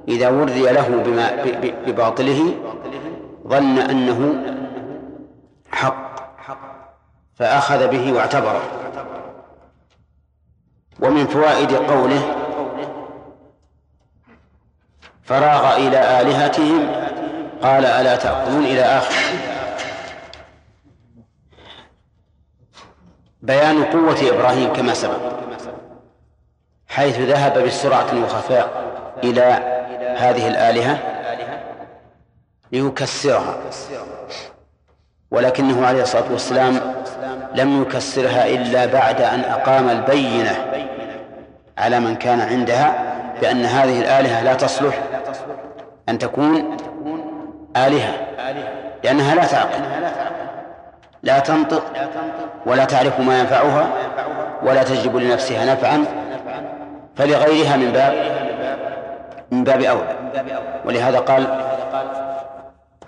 إذا وري له بما بباطله ظن أنه حق فأخذ به واعتبره. ومن فوائد قوله فراغ إلى آلهتهم قال ألا تأكلون إلى آخر. بيان قوة إبراهيم كما سبق. حيث ذهب بسرعة وخفاء إلى هذه الآلهة ليكسرها. ولكنه عليه الصلاة والسلام لم يكسرها إلا بعد أن أقام البينة على من كان عندها بأن هذه الآلهة لا تصلح أن تكون آلهة لأنها لا تعقل لا تنطق ولا تعرف ما ينفعها ولا تجلب لنفسها نفعا فلغيرها من باب من باب أولى. ولهذا قال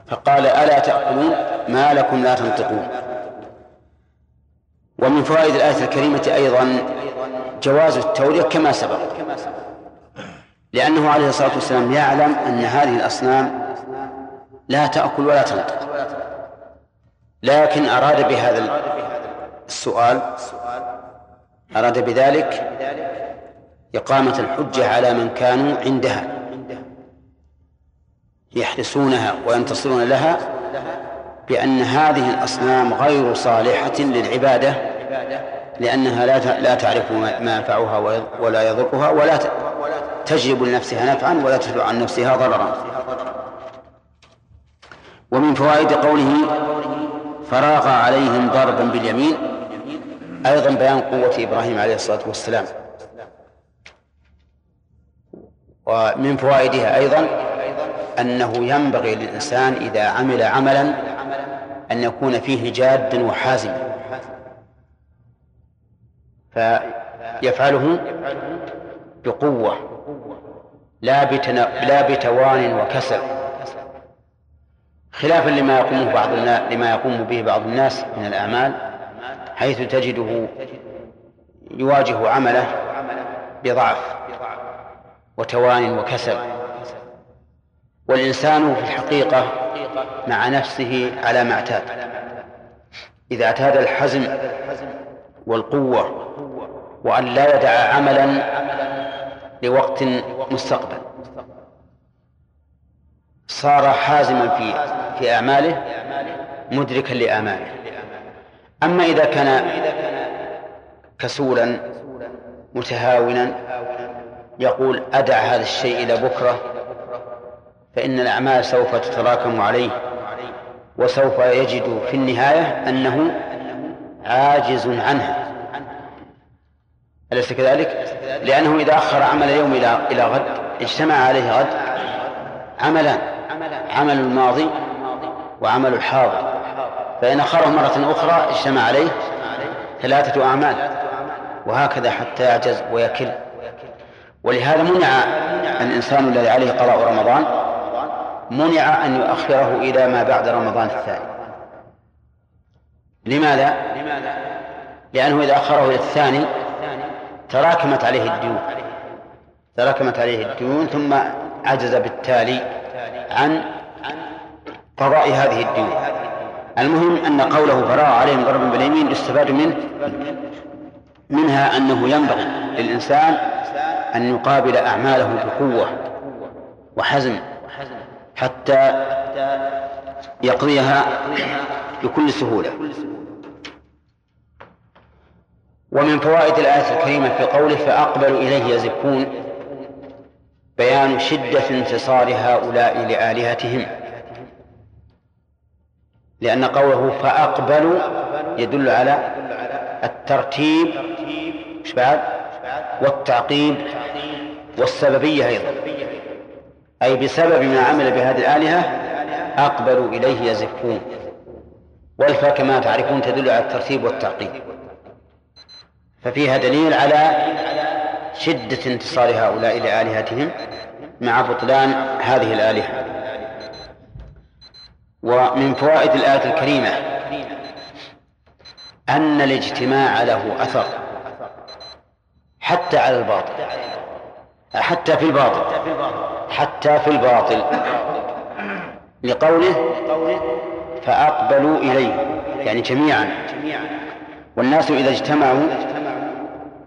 فقال ألا تأكلون ما لكم لا تنطقون. ومن فوائد الآية الكريمة أيضا جواز التورية كما سبق. لأنه عليه الصلاة والسلام يعلم أن هذه الأصنام لا تأكل ولا تنطق. لكن أراد بهذا السؤال أراد بذلك إقامة الحجة على من كانوا عندها. يحرسونها وينتصرون لها بأن هذه الأصنام غير صالحة للعبادة لأنها لا لا تعرف ما ينفعها ولا يضرها ولا تجلب لنفسها نفعا ولا تدفع عن نفسها ضررا. ومن فوائد قوله فراغ عليهم ضربا باليمين أيضا بيان قوة إبراهيم عليه الصلاة والسلام. ومن فوائدها أيضا أنه ينبغي للإنسان إذا عمل عملا أن يكون فيه جاد وحازم. فيفعله بقوة لا لا بتوان وكسل. خلافا لما يقوم بعض لما يقوم به بعض الناس من الأعمال حيث تجده يواجه عمله بضعف. وتوان وكسل. والإنسان في الحقيقة مع نفسه على ما اعتاد. إذا اعتاد الحزم والقوة وأن لا يدع عملا لوقت مستقبل صار حازما في في أعماله مدركا لآماله. أما إذا كان كسولا متهاونا يقول أدع هذا الشيء إلى بكرة فإن الأعمال سوف تتراكم عليه وسوف يجد في النهاية أنه عاجز عنها. أليس كذلك؟ لأنه إذا أخر عمل اليوم إلى إلى غد اجتمع عليه غد عملان عمل الماضي وعمل الحاضر. فإن أخره مرة أخرى اجتمع عليه ثلاثة أعمال وهكذا حتى يعجز ويكل. ولهذا منع الإنسان الذي عليه قضاء رمضان منع أن يؤخره إلى ما بعد رمضان الثاني. لماذا؟ لأنه إذا أخره إلى الثاني تراكمت عليه الديون. تراكمت عليه الديون ثم عجز بالتالي عن قضاء هذه الديون. المهم أن قوله فراغ عليهم ضربا باليمين يستفاد منه منها أنه ينبغي للإنسان أن يقابل أعماله بقوة وحزم حتى يقضيها بكل سهولة. ومن فوائد الآية الكريمة في قوله فأقبلوا إليه يزفون بيان شدة انتصار هؤلاء لآلهتهم. لأن قوله فأقبلوا يدل على الترتيب. مش بعد؟ والتعقيب والسببية أيضا. أي بسبب ما عمل بهذه الآلهة أقبلوا إليه يزفون. والفاء كما تعرفون تدل على الترتيب والتعقيب ففيها دليل على شدة انتصار هؤلاء لآلهتهم مع بطلان هذه الآلهة. ومن فوائد الآية الكريمة أن الاجتماع له أثر. حتى على الباطل. حتى في الباطل. حتى في الباطل. لقوله فأقبلوا إليه. يعني جميعا. والناس إذا اجتمعوا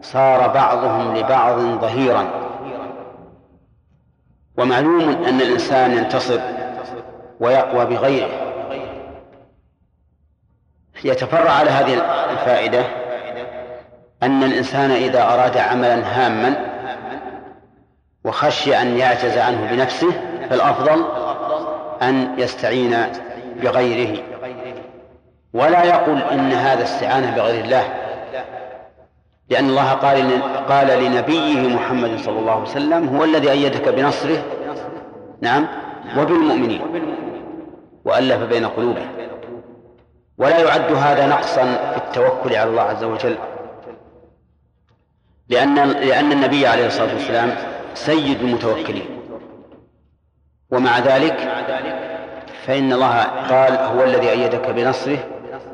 صار بعضهم لبعض ظهيرا. ومعلوم أن الإنسان ينتصر ويقوى بغيره. يتفرع على هذه الفائدة أن الإنسان إذا أراد عملا هاما وخشي أن يعجز عنه بنفسه فالأفضل أن يستعين بغيره. ولا يقول إن هذا استعانة بغير الله لأن الله قال قال لنبيه محمد صلى الله عليه وسلم هو الذي أيدك بنصره؟ نعم. وبالمؤمنين. وألف بين قلوبهم. ولا يعد هذا نقصا في التوكل على الله عز وجل. لأن لأن النبي عليه الصلاة والسلام سيد المتوكلين. ومع ذلك فإن الله قال هو الذي أيدك بنصره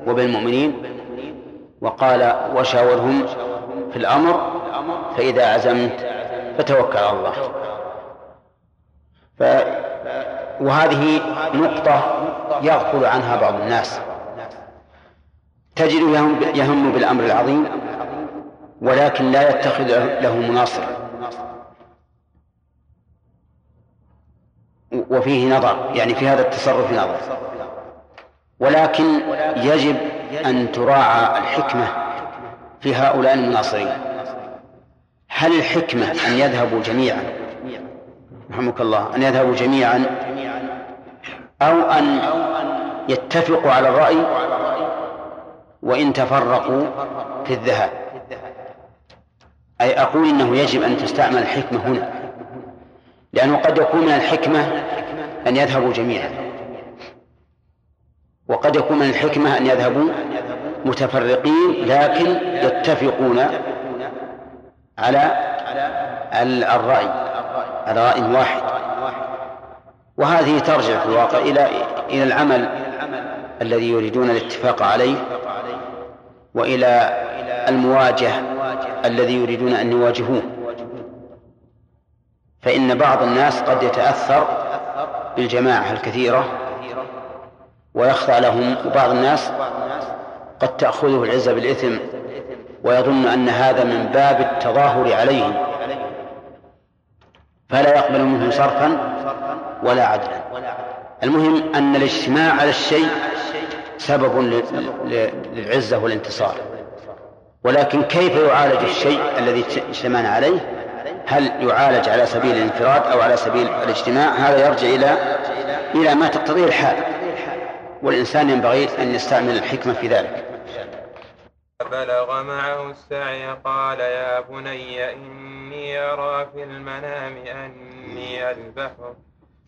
وبالمؤمنين وقال وشاورهم في الأمر فإذا عزمت فتوكل على الله. ف وهذه نقطة يغفل عنها بعض الناس. تجد يهم بالأمر العظيم ولكن لا يتخذ له مناصر. وفيه نظر يعني في هذا التصرف نظر. ولكن يجب أن تراعى الحكمة في هؤلاء المناصرين. هل الحكمة أن يذهبوا جميعا؟ رحمك الله أن يذهبوا جميعا؟ أو أن يتفقوا على الرأي وإن تفرقوا في الذهاب؟ أي أقول إنه يجب أن تستعمل الحكمة هنا لأنه قد يكون من الحكمة أن يذهبوا جميعا وقد يكون من الحكمة أن يذهبوا متفرقين لكن يتفقون على الرأي على رأي واحد وهذه ترجع في الواقع إلى إلى العمل الذي يريدون الاتفاق عليه وإلى المواجهة الذي يريدون أن يواجهوه. فإن بعض الناس قد يتأثر بالجماعة الكثيرة ويخضع لهم وبعض الناس قد تأخذه العزة بالإثم ويظن أن هذا من باب التظاهر عليهم. فلا يقبل منه صرفا ولا عدلا. المهم أن الاجتماع على الشيء سبب للعزة والانتصار. ولكن كيف يعالج الشيء الذي اجتمعنا عليه؟ هل يعالج على سبيل الانفراد أو على سبيل الاجتماع؟ هذا يرجع إلى إلى ما تقتضيه الحال. والإنسان ينبغي أن يستعمل الحكمة في ذلك. بلغ معه السعي قال يا بني إني أرى في المنام أني أذبحك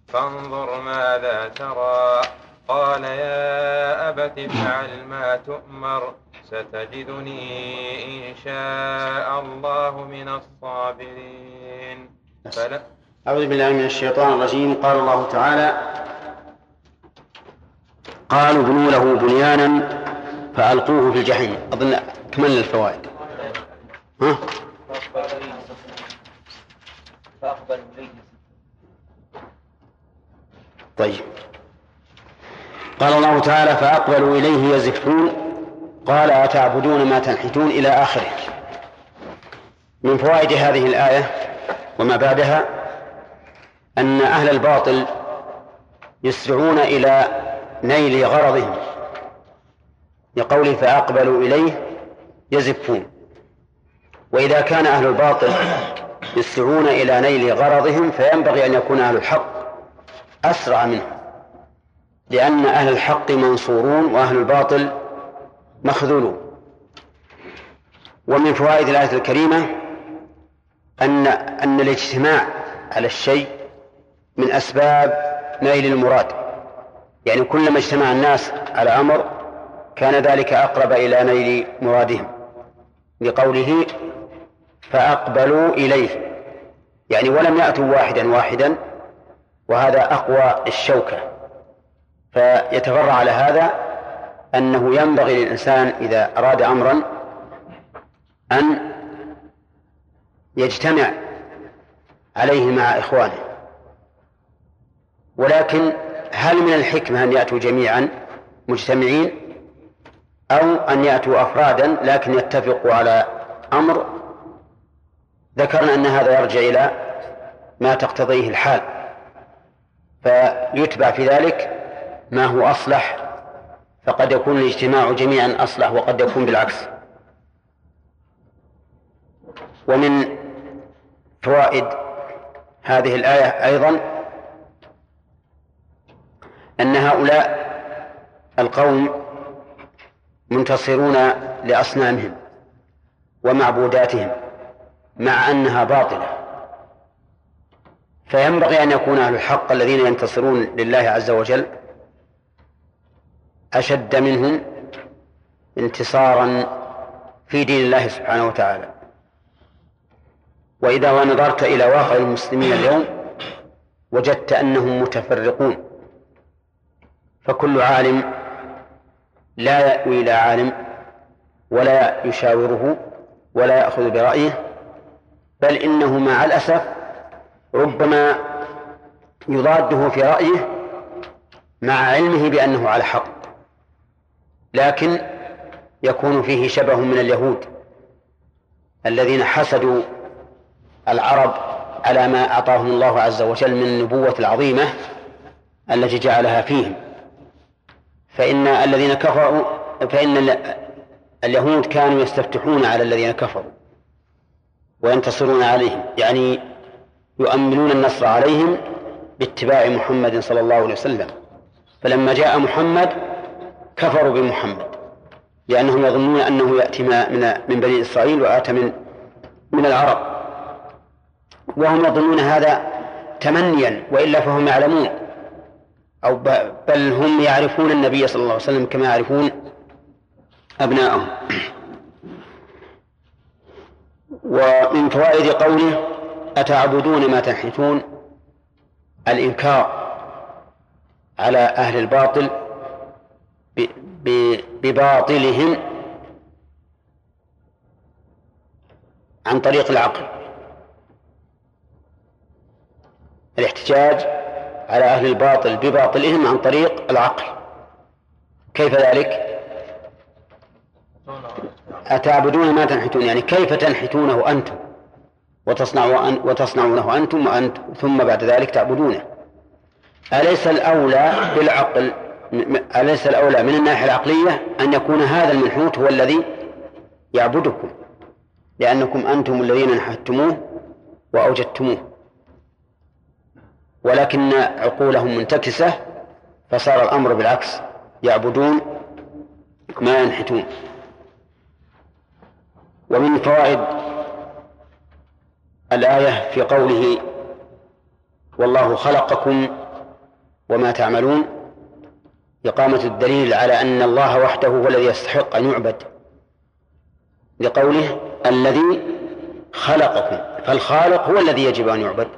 فانظر ماذا ترى. قال يا أبت افعل ما تؤمر ستجدني إن شاء الله من الصابرين. فلا أعوذ بالله من الشيطان الرجيم. قال الله تعالى قالوا ابنوا له بنيانا فألقوه في الجحيم. أظن كملنا الفوائد. ها؟ طيب. قال الله تعالى فأقبلوا إليه يزفون قال أتعبدون ما تنحتون إلى آخره. من فوائد هذه الآية وما بعدها أن أهل الباطل يسرعون إلى نيل غرضهم لقوله فأقبلوا إليه يزفون. وإذا كان أهل الباطل يسرعون إلى نيل غرضهم فينبغي أن يكون أهل الحق أسرع منهم. لأن أهل الحق منصورون وأهل الباطل مخذولون. ومن فوائد الآية الكريمة أن أن الاجتماع على الشيء من أسباب نيل المراد. يعني كلما اجتمع الناس على أمر كان ذلك أقرب إلى نيل مرادهم. لقوله فأقبلوا إليه. يعني ولم يأتوا واحدا واحدا وهذا أقوى الشوكة. فيتفرع على هذا أنه ينبغي للإنسان إذا أراد أمرا أن يجتمع عليه مع إخوانه. ولكن هل من الحكمة أن يأتوا جميعا مجتمعين أو أن يأتوا أفرادا لكن يتفقوا على أمر؟ ذكرنا أن هذا يرجع إلى ما تقتضيه الحال. فيتبع في ذلك ما هو أصلح فقد يكون الاجتماع جميعا أصلح وقد يكون بالعكس. ومن فوائد هذه الآية أيضا أن هؤلاء القوم منتصرون لأصنامهم ومعبوداتهم مع أنها باطلة. فينبغي أن يكون أهل الحق الذين ينتصرون لله عز وجل أشد منهم انتصارا في دين الله سبحانه وتعالى. وإذا نظرت إلى واقع المسلمين اليوم وجدت أنهم متفرقون. فكل عالم لا يأوي إلى عالم ولا يشاوره ولا يأخذ برأيه بل إنه مع الأسف ربما يضاده في رأيه مع علمه بأنه على حق. لكن يكون فيه شبه من اليهود الذين حسدوا العرب على ما أعطاهم الله عز وجل من النبوة العظيمة التي جعلها فيهم. فإن الذين كفروا فإن اليهود كانوا يستفتحون على الذين كفروا وينتصرون عليهم يعني يؤمنون النصر عليهم باتباع محمد صلى الله عليه وسلم. فلما جاء محمد كفروا بمحمد لأنهم يظنون أنه يأتي من من بني إسرائيل وآتى من من العرب. وهم يظنون هذا تمنيا وإلا فهم يعلمون. أو بل هم يعرفون النبي صلى الله عليه وسلم كما يعرفون أبناءهم. ومن فوائد قوله أتعبدون ما تنحتون؟ الإنكار على أهل الباطل بباطلهم عن طريق العقل. الاحتجاج على أهل الباطل بباطلهم عن طريق العقل. كيف ذلك؟ أتعبدون ما تنحتون؟ يعني كيف تنحتونه أنتم؟ وتصنعونه أنتم وأنت ثم بعد ذلك تعبدونه. أليس الأولى بالعقل؟ أليس الأولى من الناحية العقلية أن يكون هذا المنحوت هو الذي يعبدكم؟ لأنكم أنتم الذين نحتموه وأوجدتموه. ولكن عقولهم منتكسة فصار الأمر بالعكس يعبدون ما ينحتون. ومن فوائد الآية في قوله والله خلقكم وما تعملون إقامة الدليل على أن الله وحده هو الذي يستحق أن يعبد. لقوله الذي خلقكم فالخالق هو الذي يجب أن يعبد.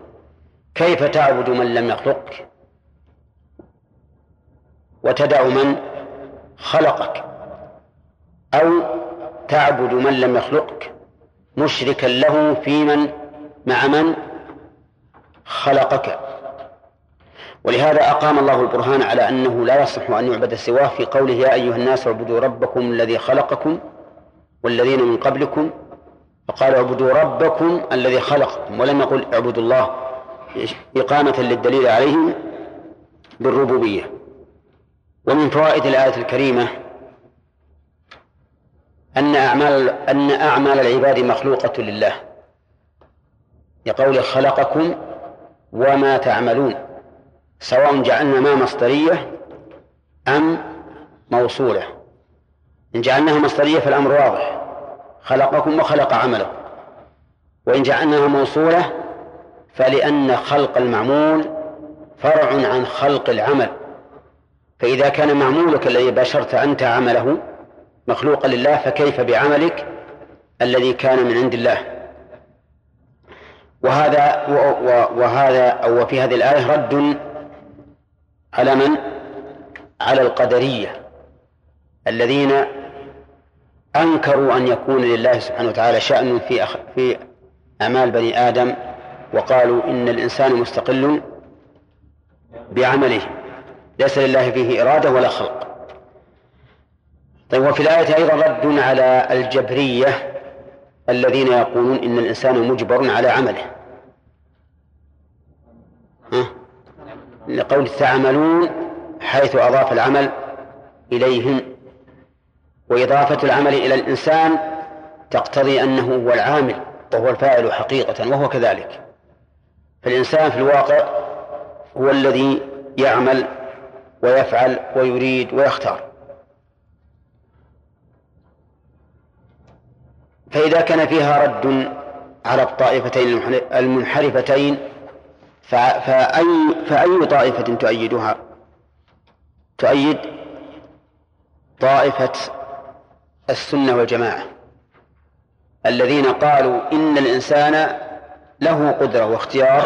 كيف تعبد من لم يخلقك؟ وتدع من خلقك. أو تعبد من لم يخلقك مشركا له في من؟ مع من خلقك. ولهذا أقام الله البرهان على أنه لا يصح أن يعبد سواه في قوله يا أيها الناس اعبدوا ربكم الذي خلقكم والذين من قبلكم فقال اعبدوا ربكم الذي خلقكم ولم يقل اعبدوا الله إقامة للدليل عليهم بالربوبية. ومن فوائد الآية الكريمة أن أعمال أن أعمال العباد مخلوقة لله. لقول خلقكم وما تعملون. سواء جعلنا ما مصدرية أم موصولة. إن جعلناها مصدرية فالأمر واضح. خلقكم وخلق عملكم. وإن جعلناها موصولة فلأن خلق المعمول فرع عن خلق العمل. فإذا كان معمولك الذي باشرت أنت عمله مخلوقا لله فكيف بعملك الذي كان من عند الله؟ وهذا وهذا أو في هذه الآية رد على من؟ على القدرية الذين أنكروا أن يكون لله سبحانه وتعالى شأن في أخ في أعمال بني آدم وقالوا إن الإنسان مستقل بعمله ليس لله فيه إرادة ولا خلق طيب وفي الآية أيضا رد على الجبرية الذين يقولون إن الإنسان مجبر على عمله ها؟ لقول تعملون حيث أضاف العمل إليهم. وإضافة العمل إلى الإنسان تقتضي أنه هو العامل وهو الفاعل حقيقة وهو كذلك. فالإنسان في الواقع هو الذي يعمل ويفعل ويريد ويختار. فإذا كان فيها رد على الطائفتين المنحرفتين فأي فأي طائفة تؤيدها؟ تؤيد طائفة السنة والجماعة الذين قالوا إن الإنسان له قدرة واختيار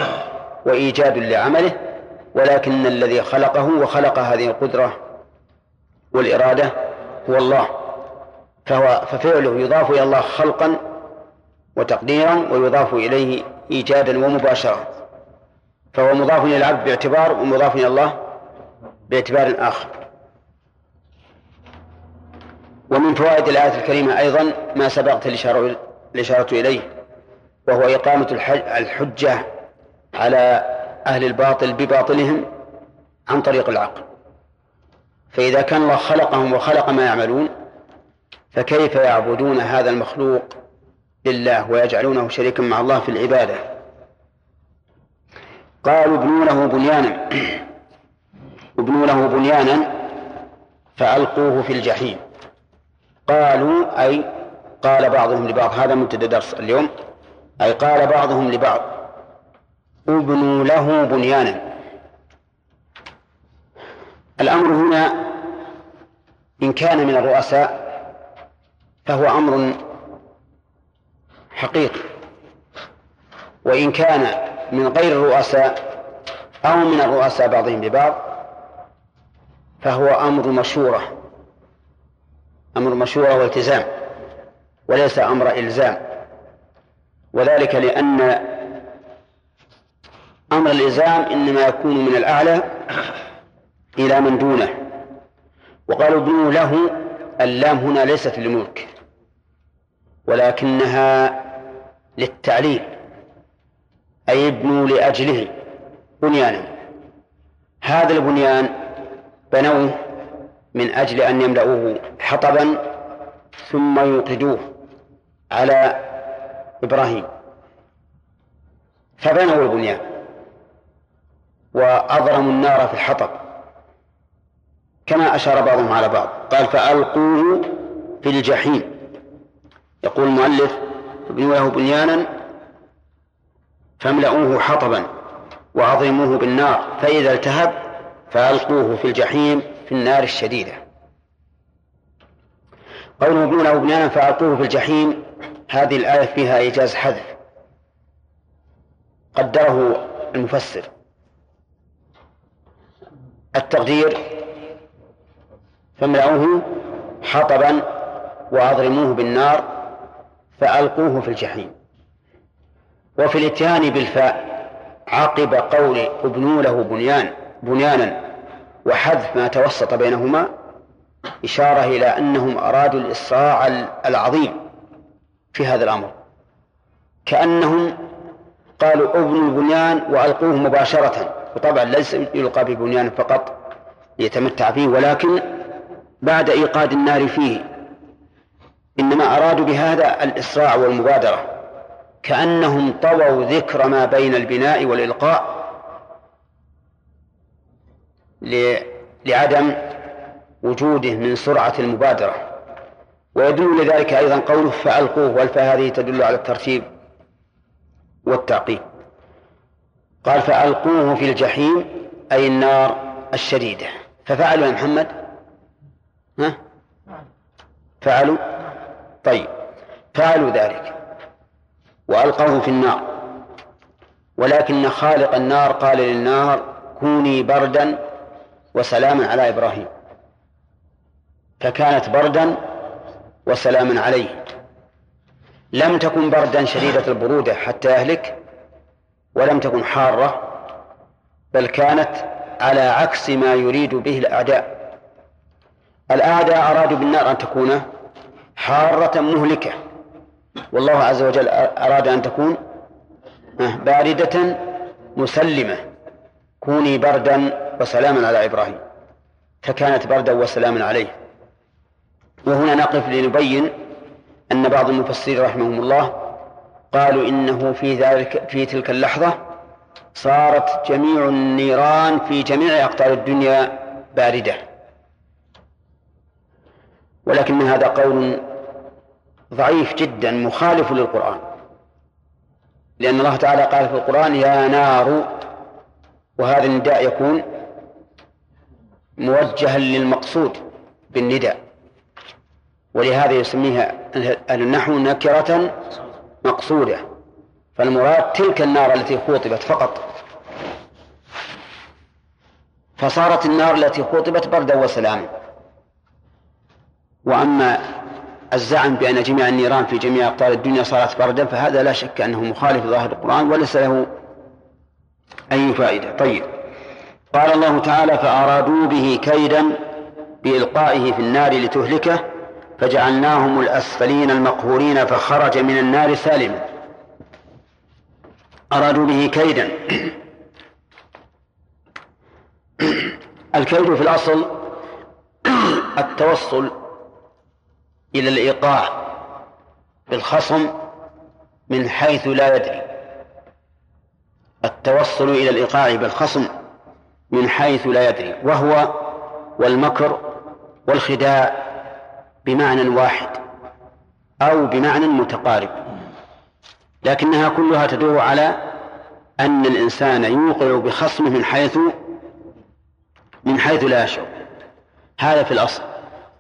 وإيجاد لعمله ولكن الذي خلقه وخلق هذه القدرة والإرادة هو الله فهو ففعله يضاف إلى الله خلقا وتقديرا ويضاف إليه إيجادا ومباشرة فهو مضاف إلى العبد باعتبار ومضاف إلى الله باعتبار آخر. ومن فوائد الآية الكريمة أيضا ما سبقت الإشارة إليه وهو إقامة الحجة على أهل الباطل بباطلهم عن طريق العقل. فإذا كان الله خلقهم وخلق ما يعملون فكيف يعبدون هذا المخلوق لله ويجعلونه شريكا مع الله في العبادة؟ قالوا ابنوا له بنيانا. ابنوا له بنيانا فألقوه في الجحيم. قالوا أي قال بعضهم لبعض هذا مبتدا درس اليوم. أي قال بعضهم لبعض ابنوا له بنيانا. الأمر هنا إن كان من الرؤساء فهو أمر حقيقي. وإن كان من غير الرؤساء أو من الرؤساء بعضهم لبعض فهو أمر مشورة. أمر مشورة والتزام وليس أمر إلزام. وذلك لأن أمر الإلزام إنما يكون من الأعلى إلى من دونه. وقالوا ابنوا له اللام هنا ليست للملك ولكنها للتعليل. أي ابنوا لأجله بنيانا. هذا البنيان بنوه من أجل أن يملؤوه حطبا ثم يوقدوه على إبراهيم. فبنوا البنيان وأضرموا النار في الحطب. كما أشار بعضهم على بعض. قال فألقوه في الجحيم. يقول المؤلف ابنوا له بنيانا فاملؤوه حطبا وأضرموه بالنار فإذا التهب فألقوه في الجحيم في النار الشديدة. قوله ابنوا له بنيانا فألقوه في الجحيم هذه الآية فيها إيجاز حذف. قدره المفسر. التقدير فاملأوه حطبا وأضرموه بالنار فألقوه في الجحيم. وفي الاتيان بالفاء عقب قول ابنوا له بنيان بنيانا وحذف ما توسط بينهما إشارة إلى أنهم أرادوا الإسراع العظيم في هذا الأمر. كأنهم قالوا ابنوا البنيان وألقوه مباشرة. وطبعا ليس يلقى ببنيان فقط ليتمتع فيه ولكن بعد إيقاد النار فيه. إنما أرادوا بهذا الإسراع والمبادرة. كأنهم طووا ذكر ما بين البناء والإلقاء لعدم وجوده من سرعة المبادرة. ويدل لذلك أيضا قوله فألقوه والفاء هذه تدل على الترتيب والتعقيب قال فألقوه في الجحيم أي النار الشديدة. ففعلوا يا محمد؟ ها؟ فعلوا؟ طيب فعلوا ذلك. وألقوه في النار. ولكن خالق النار قال للنار كوني بردا وسلاما على إبراهيم. فكانت بردا وسلاما عليه. لم تكن بردا شديدة البرودة حتى يهلك ولم تكن حارة بل كانت على عكس ما يريد به الأعداء. الأعداء أرادوا بالنار أن تكون حارة مهلكة. والله عز وجل أراد أن تكون باردة مسلمة. كوني بردا وسلاما على إبراهيم. فكانت بردا وسلاما عليه. وهنا نقف لنبين أن بعض المفسرين رحمهم الله قالوا إنه في ذلك في تلك اللحظة صارت جميع النيران في جميع أقطار الدنيا باردة. ولكن هذا قول ضعيف جدا مخالف للقرآن. لأن الله تعالى قال في القرآن يا نار وهذا النداء يكون موجها للمقصود بالنداء. ولهذا يسميها النحو نكرة مقصودة. فالمراد تلك النار التي خوطبت فقط. فصارت النار التي خوطبت بردا وسلاما. وأما الزعم بأن جميع النيران في جميع أقطار الدنيا صارت بردا فهذا لا شك أنه مخالف لظاهر القرآن وليس له أي فائدة. طيب. قال الله تعالى فأرادوا به كيدا بإلقائه في النار لتهلكه فجعلناهم الأسفلين المقهورين فخرج من النار سالما. أرادوا به كيدا. الكيد في الأصل التوصل إلى الإيقاع بالخصم من حيث لا يدري. التوصل إلى الإيقاع بالخصم من حيث لا يدري. وهو والمكر والخداع بمعنى واحد أو بمعنى متقارب. لكنها كلها تدور على أن الإنسان يوقع بخصمه من حيث من حيث لا يشعر. هذا في الأصل.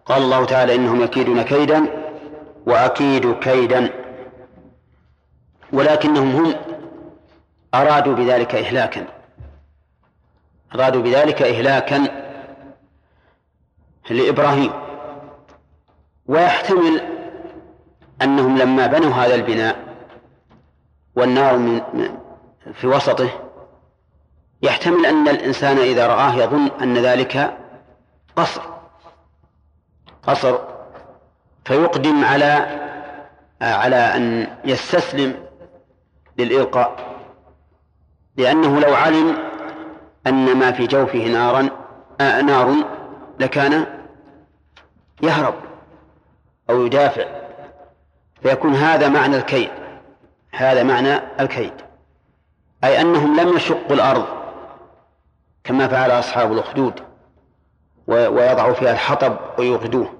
قال الله تعالى إنهم يكيدون كيدا وأكيد كيدا ولكنهم هم أرادوا بذلك إهلاكا. أرادوا بذلك إهلاكا لإبراهيم. ويحتمل أنهم لما بنوا هذا البناء والنار من في وسطه يحتمل أن الإنسان إذا رآه يظن أن ذلك قصر. قصر فيقدم على على أن يستسلم للإلقاء لأنه لو علم أن ما في جوفه نارا آه نار لكان يهرب أو يدافع فيكون هذا معنى الكيد هذا معنى الكيد. أي أنهم لم يشقوا الأرض كما فعل أصحاب الأخدود. ويضعوا فيها الحطب ويوقدوه.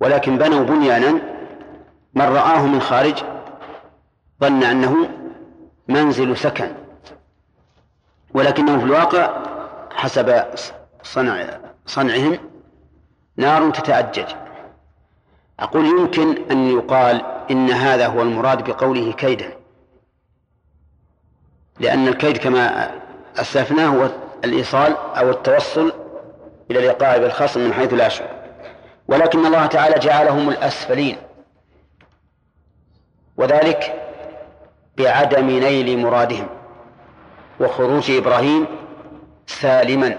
ولكن بنوا بنيانا من رآه من خارج ظن أنه منزل سكن. ولكنه في الواقع حسب صنع صنعهم نار تتأجج. أقول يمكن أن يقال إن هذا هو المراد بقوله كيدا. لأن الكيد كما أسلفناه هو الإيصال أو التوصل إلى الإيقاع بالخصم من حيث لا يشعر ولكن الله تعالى جعلهم الأسفلين. وذلك بعدم نيل مرادهم وخروج إبراهيم سالما.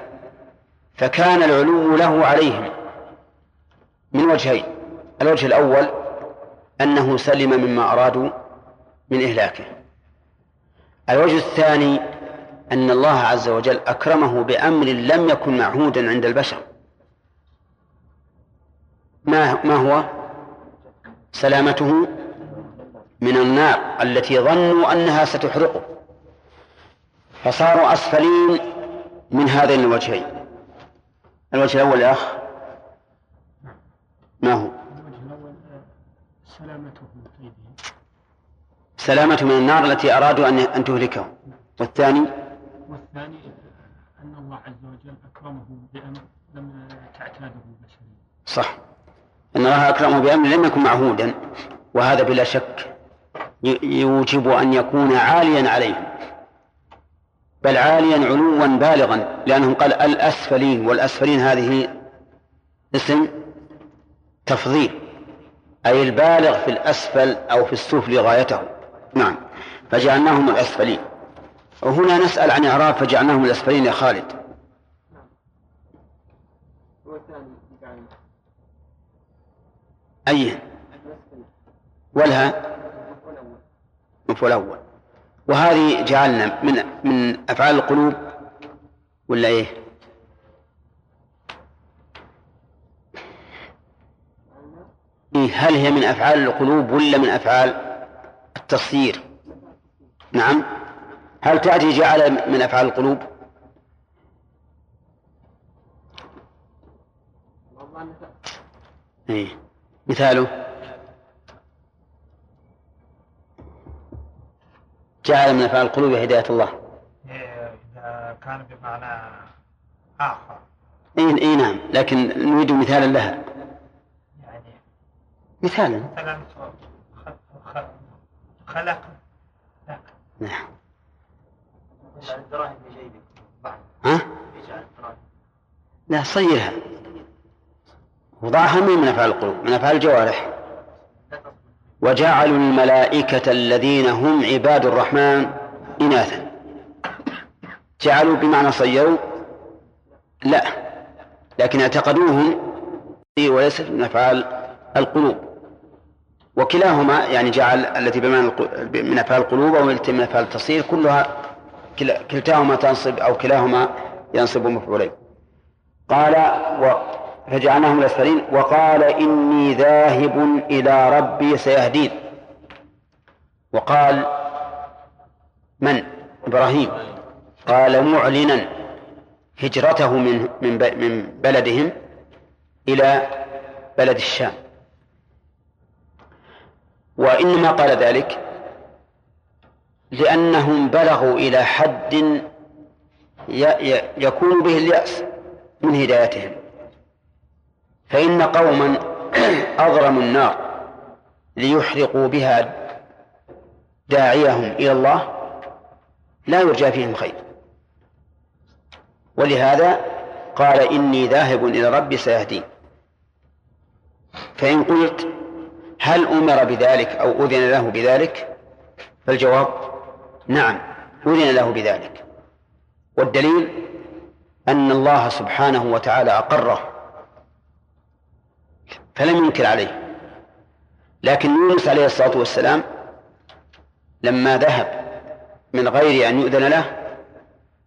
فكان العلو له عليهم. من وجهين. الوجه الأول أنه سلم مما أرادوا من إهلاكه. الوجه الثاني أن الله عز وجل أكرمه بأمر لم يكن معهودا عند البشر. ما ما هو؟ سلامته من النار التي ظنوا أنها ستحرقه. فصاروا أسفلين من هذين الوجهين. الوجه الأول يا أخ؟ ما هو؟ سلامته من سلامته من النار التي أرادوا أن أن تهلكه. والثاني؟ والثاني أن الله عز وجل أكرمه بأمر لم تعتاده البشرية. صح. أن الله أكرمه بأمر لم يكن معهودا وهذا بلا شك يوجب أن يكون عاليا عليهم. بل عاليا علوا بالغا لأنه قال الأسفلين والأسفلين هذه اسم تفضيل أي البالغ في الأسفل أو في السفل غايته. نعم. فجعلناهم الأسفلين. وهنا نسأل عن إعراب فجعلناهم الأسفلين يا خالد. أي؟ ولها مفعول أول. وهذه جعلنا من من أفعال القلوب ولا إيه؟ إيه هل هي من أفعال القلوب ولا من أفعال التصيير؟ نعم. هل تأتي جعل من أفعال القلوب؟ إيه. مثاله؟ جعل من أفعال القلوب هداية الله. إذا كان بمعنى آخر إيه, إيه نعم. لكن نريد مثالا لها. يعني مثالا. مثلا خلق. نعم. يجعل الدراهم في جيبك بعد. ها؟ يجعل الدراهم لا صيرها وضعها من من أفعال القلوب؟ من أفعال الجوارح. وجعلوا الملائكة الذين هم عباد الرحمن إناثا. جعلوا بمعنى صيروا؟ لا. لكن اعتقدوهم وليست من أفعال القلوب. وكلاهما يعني جعل التي بمعنى من أفعال القلوب أو التي من أفعال التصير كلها كلتاهما تنصب أو كلاهما ينصب مفعولين. قال و فجعلناهم الأسفلين وقال إني ذاهب إلى ربي سيهدين. وقال من؟ إبراهيم. قال معلنا هجرته من من من بلدهم إلى بلد الشام. وإنما قال ذلك لأنهم بلغوا إلى حد يكون به اليأس من هدايتهم. فإن قوما أضرموا النار ليحرقوا بها داعيهم إلى الله لا يرجى فيهم خير. ولهذا قال إني ذاهب إلى ربي سيهدين. فإن قلت هل أمر بذلك أو أذن له بذلك؟ فالجواب نعم أذن له بذلك. والدليل أن الله سبحانه وتعالى أقره فلم ينكر عليه. لكن يونس عليه الصلاة والسلام لما ذهب من غير أن يؤذن له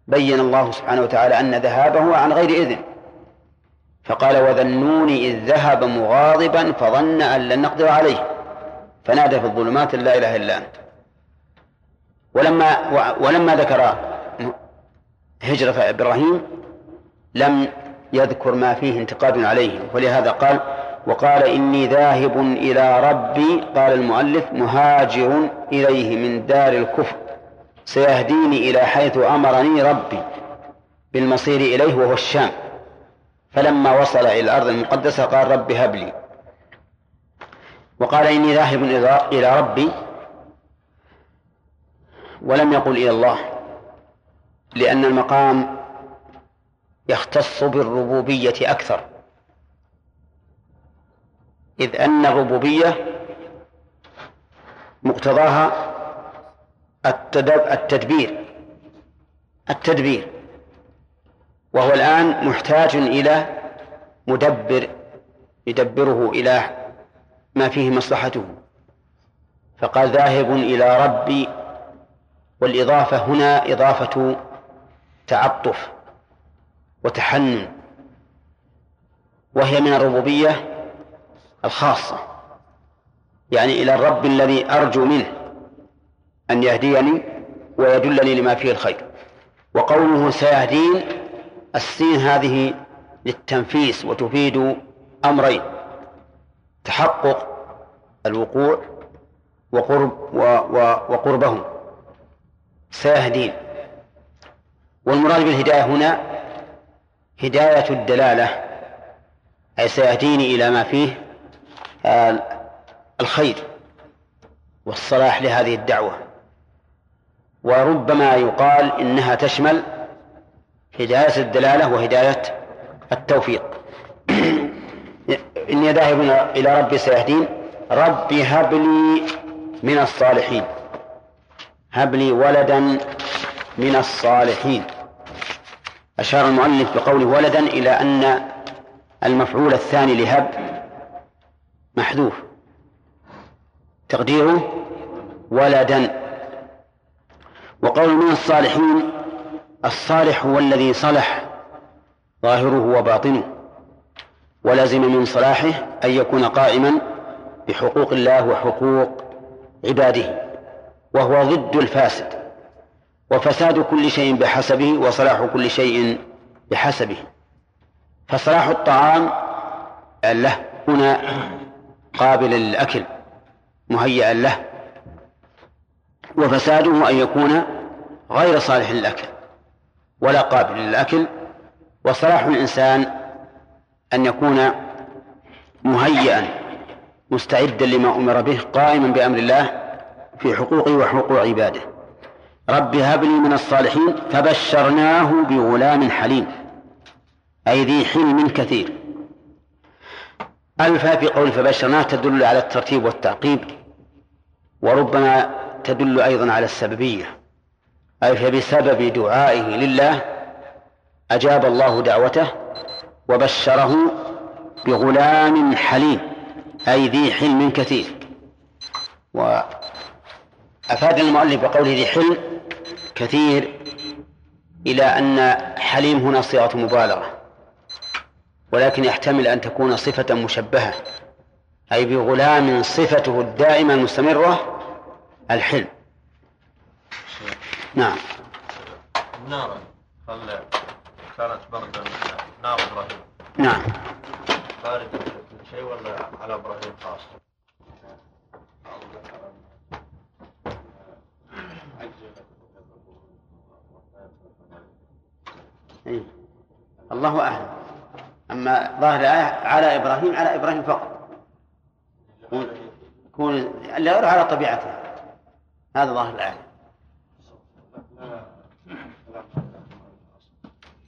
بين الله سبحانه وتعالى أن ذهابه عن غير إذن. فقال وذنون إذ ذهب مغاضبا فظن أن لن نقدر عليه. فنادى في الظلمات لا إله إلا أنت. ولما ولما ذكر هجرة إبراهيم لم يذكر ما فيه انتقاد عليه ولهذا قال وقال إني ذاهب إلى ربي قال المؤلف مهاجر إليه من دار الكفر سيهديني إلى حيث أمرني ربي بالمصير إليه وهو الشام. فلما وصل إلى الأرض المقدسة قال رب هب لي. وقال إني ذاهب إلى- ربي ولم يقل إلى الله لأن المقام يختص بالربوبية أكثر. إذ أن الربوبية مقتضاها التدب التدبير التدبير. وهو الآن محتاج إلى مدبر يدبره إلى ما فيه مصلحته. فقال ذاهب إلى ربي والإضافة هنا إضافة تعطف وتحنن وهي من الربوبية الخاصة يعني إلى الرب الذي أرجو منه أن يهديني ويدلني لما فيه الخير. وقوله سيهدين السين هذه للتنفيس وتفيد أمرين تحقق الوقوع وقرب و و وقربه سيهدين والمراد بالهداية هنا هداية الدلالة أي سيهديني إلى ما فيه آه، الخير والصلاح لهذه الدعوة. وربما يقال إنها تشمل هداية الدلالة وهداية التوفيق. إني ذاهب إلى ربي سيهدين ربي هب لي من الصالحين. هب لي ولدا من الصالحين. أشار المؤلف بقوله ولدا إلى أن المفعول الثاني لهب محذوف. تقديره ولدا. وقول من الصالحين الصالح هو الذي صلح ظاهره وباطنه. ولزم من صلاحه أن يكون قائما بحقوق الله وحقوق عباده. وهو ضد الفاسد. وفساد كل شيء بحسبه وصلاح كل شيء بحسبه. فصلاح الطعام له هنا قابل للأكل مهيئا له. وفساده أن يكون غير صالح للأكل ولا قابل للأكل. وصلاح الإنسان أن يكون مهيئا مستعدا لما أمر به قائما بأمر الله. في حقوقه وحقوق عباده. رب هب لي من الصالحين فبشرناه بغلام حليم. أي ذي حلم كثير. ألفا في قول فبشرناه تدل على الترتيب والتعقيب وربما تدل أيضا على السببية. أي فبسبب دعائه لله أجاب الله دعوته وبشره بغلام حليم أي ذي حلم كثير. وأفاد المؤلف بقوله ذي حلم كثير إلى أن حليم هنا صيغة مبالغة ولكن يحتمل أن تكون صفة مشبهة أي بغلام صفته الدائمة المستمرة الحلم. نعم. النار هل كانت بردا نار إبراهيم. نعم. باردة كل شيء ولا على إبراهيم خاص؟ أي. الله أعلم. أما ظاهر الآية على إبراهيم على إبراهيم فقط. يكون- يكون اللي غير على طبيعته. هذا ظاهر الآية.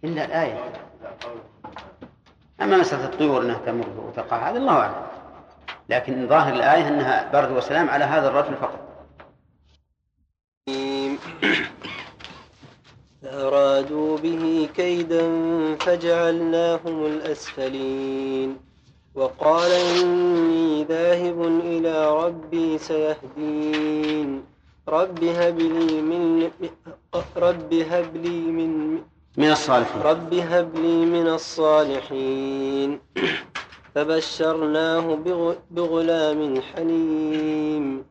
إلا الآية. أما مسألة الطيور أنها تمر وتقع هذا الله أعلم. لكن ظاهر الآية أنها برد وسلام على هذا الرجل فقط. فأرادوا به كيدا فجعلناهم الأسفلين. وقال إني ذاهب إلى ربي سيهدين. رب هب لي من رب هب لي من من الصالحين. رب هب لي من الصالحين. فبشرناه بغ- بغلام حليم.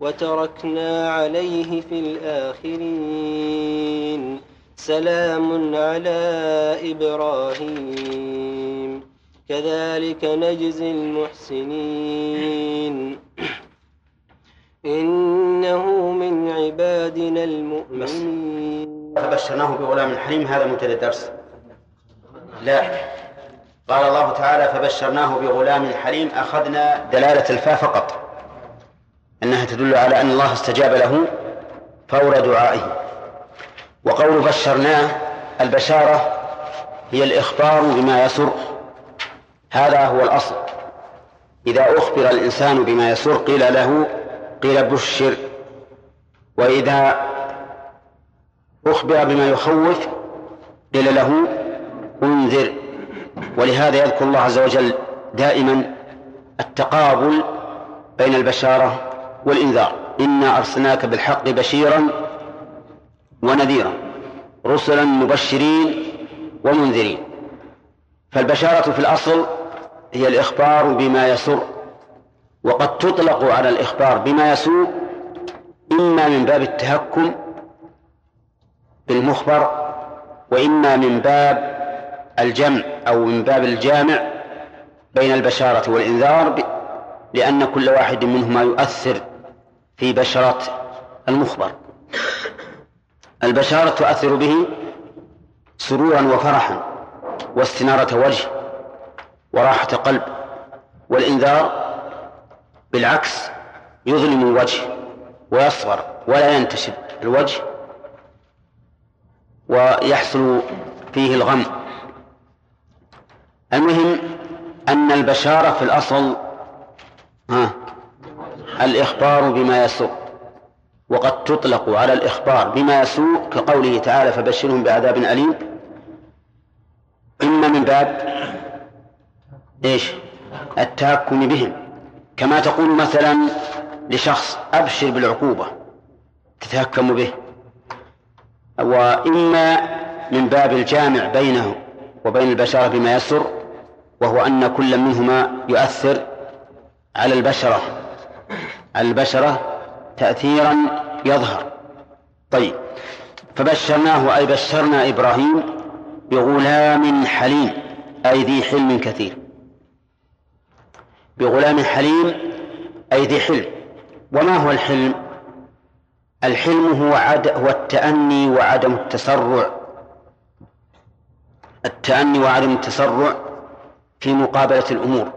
وتركنا عليه في الآخرين. سلام على إبراهيم. كذلك نجزي المحسنين. إنه من عبادنا المؤمنين. فبشرناه بغلام حليم هذا منتهى الدرس. لا. قال الله تعالى فبشرناه بغلام حليم أخذنا دلالة الفاء فقط. أنها تدل على أن الله استجاب له فور دعائه. وقول بشرناه البشارة هي الإخبار بما يسر. هذا هو الأصل. إذا أخبر الإنسان بما يسر قيل له قيل بشر. وإذا أخبر بما يخوف قيل له انذر. ولهذا يذكر الله عز وجل دائما التقابل بين البشارة والإنذار. إنا أرسلناك بالحق بشيرا ونذيرا رسلا مبشرين ومنذرين. فالبشارة في الأصل هي الإخبار بما يسر وقد تطلق على الإخبار بما يسوء إما من باب التهكم بالمخبر وإما من باب الجمع أو من باب الجامع بين البشارة والإنذار لأن كل واحد منهما يؤثر في بشرة المخبر. البشارة تؤثر به سرورا وفرحا واستنارة وجه وراحة قلب والإنذار بالعكس يظلم الوجه ويصغر ولا ينتشر الوجه ويحصل فيه الغم. المهم أن البشارة في الأصل ها الإخبار بما يسوء وقد تطلق على الإخبار بما يسوء كقوله تعالى فبشرهم بعذاب أليم إما من باب إيش؟ التهكم بهم. كما تقول مثلا لشخص أبشر بالعقوبة تتهكم به وإما من باب الجامع بينه وبين البشرة بما يسر وهو أن كل منهما يؤثر على البشرة. البشرة تأثيرا يظهر. طيب فبشرناه أي بشرنا إبراهيم بغلام حليم أي ذي حلم كثير. بغلام حليم أي ذي حلم. وما هو الحلم؟ الحلم هو عد هو التأني وعدم التسرع. التأني وعدم التسرع في مقابلة الأمور.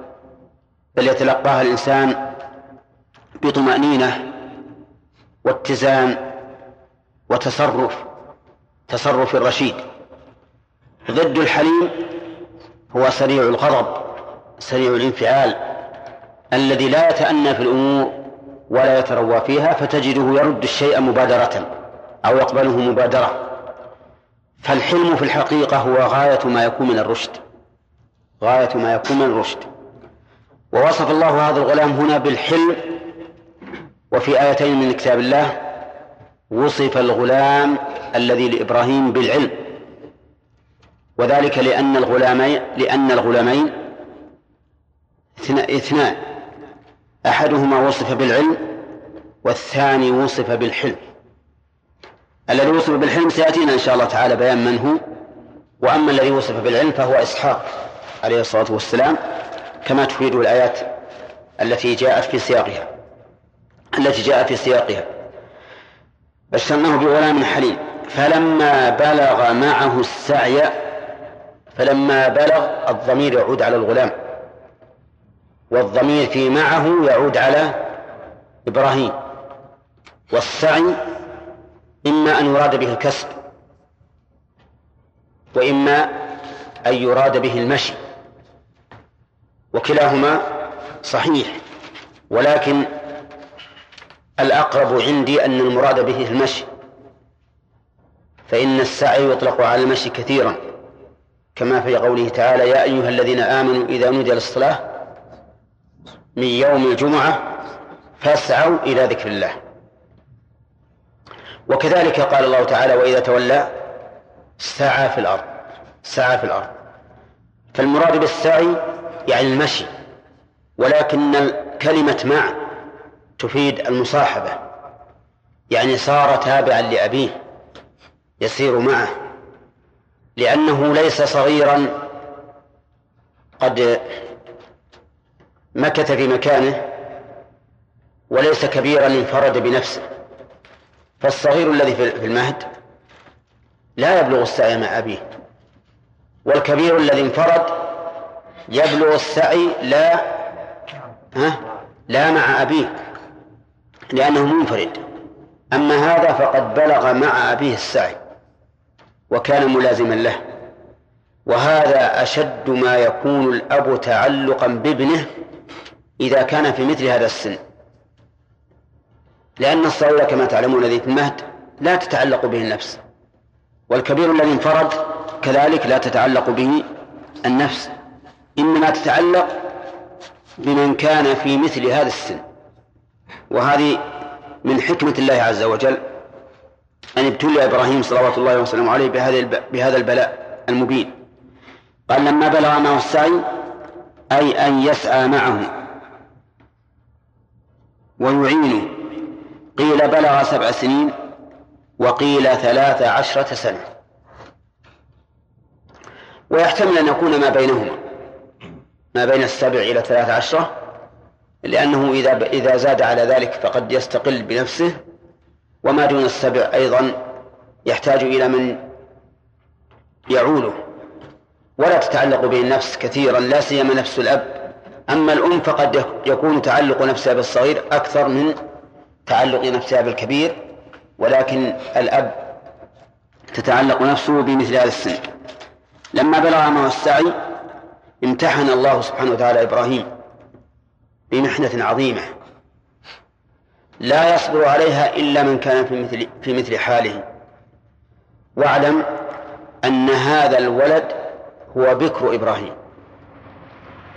بل يتلقاها الإنسان بطمأنينة واتزان وتصرف تصرف الرشيد. ضد الحليم هو سريع الغضب سريع الانفعال الذي لا يتأنى في الأمور ولا يتروى فيها فتجده يرد الشيء مبادرة أو يقبله مبادرة. فالحلم في الحقيقة هو غاية ما يكون من الرشد غاية ما يكون من الرشد. ووصف الله هذا الغلام هنا بالحلم وفي آيتين من كتاب الله وصف الغلام الذي لإبراهيم بالعلم. وذلك لأن الغلامين لأن الغلامين اثنان. أحدهما وصف بالعلم والثاني وصف بالحلم. الذي وصف بالحلم سيأتينا إن شاء الله تعالى بيان من هو. وأما الذي وصف بالعلم فهو إسحاق عليه الصلاة والسلام كما تفيد الآيات التي جاءت في سياقها. التي جاء في سياقها بشرناه بغلام حليم. فلما بلغ معه السعي فلما بلغ الضمير يعود على الغلام والضمير في معه يعود على إبراهيم. والسعي إما أن يراد به الكسب وإما أن يراد به المشي وكلاهما صحيح ولكن الأقرب عندي أن المراد به المشي. فإن السعي يطلق على المشي كثيرا. كما في قوله تعالى يا أيها الذين آمنوا إذا نودي للصلاة من يوم الجمعة فاسعوا إلى ذكر الله. وكذلك قال الله تعالى وإذا تولى سعى في الأرض. سعى في الأرض. فالمراد بالسعي يعني المشي. ولكن كلمة مع تفيد المصاحبة. يعني صار تابعا لأبيه يسير معه. لأنه ليس صغيرا قد مكث في مكانه وليس كبيرا انفرد بنفسه. فالصغير الذي في المهد لا يبلغ السعي مع أبيه والكبير الذي انفرد يبلغ السعي لا ها لا مع أبيه. لأنه منفرد. أما هذا فقد بلغ مع أبيه السعي وكان ملازما له. وهذا أشد ما يكون الأب تعلقا بابنه إذا كان في مثل هذا السن. لأن الصغير كما تعلمون الذي في المهد لا تتعلق به النفس. والكبير الذي انفرد كذلك لا تتعلق به النفس. إنما تتعلق بمن كان في مثل هذا السن. وهذه من حكمة الله عز وجل أن ابتلي إبراهيم صلوات الله وسلامه عليه بهذا بهذا البلاء المبين. قال لما بلغ معه السعي أي أن يسعى معه. ويعينه قيل بلغ سبع سنين وقيل ثلاث عشرة سنة. ويحتمل أن يكون ما بينهما ما بين السبع إلى ثلاث عشرة لأنه إذا إذا زاد على ذلك فقد يستقل بنفسه وما دون السبع أيضا يحتاج إلى من يعوله ولا تتعلق به النفس كثيرا لا سيما نفس الأب. أما الأم فقد يكون تعلق نفسها بالصغير أكثر من تعلق نفسها بالكبير ولكن الأب تتعلق نفسه بمثل هذا السن. لما بلغ معه السعي امتحن الله سبحانه وتعالى إبراهيم. بمحنة عظيمة. لا يصبر عليها إلا من كان في مثل في مثل حاله. واعلم أن هذا الولد هو بكر إبراهيم.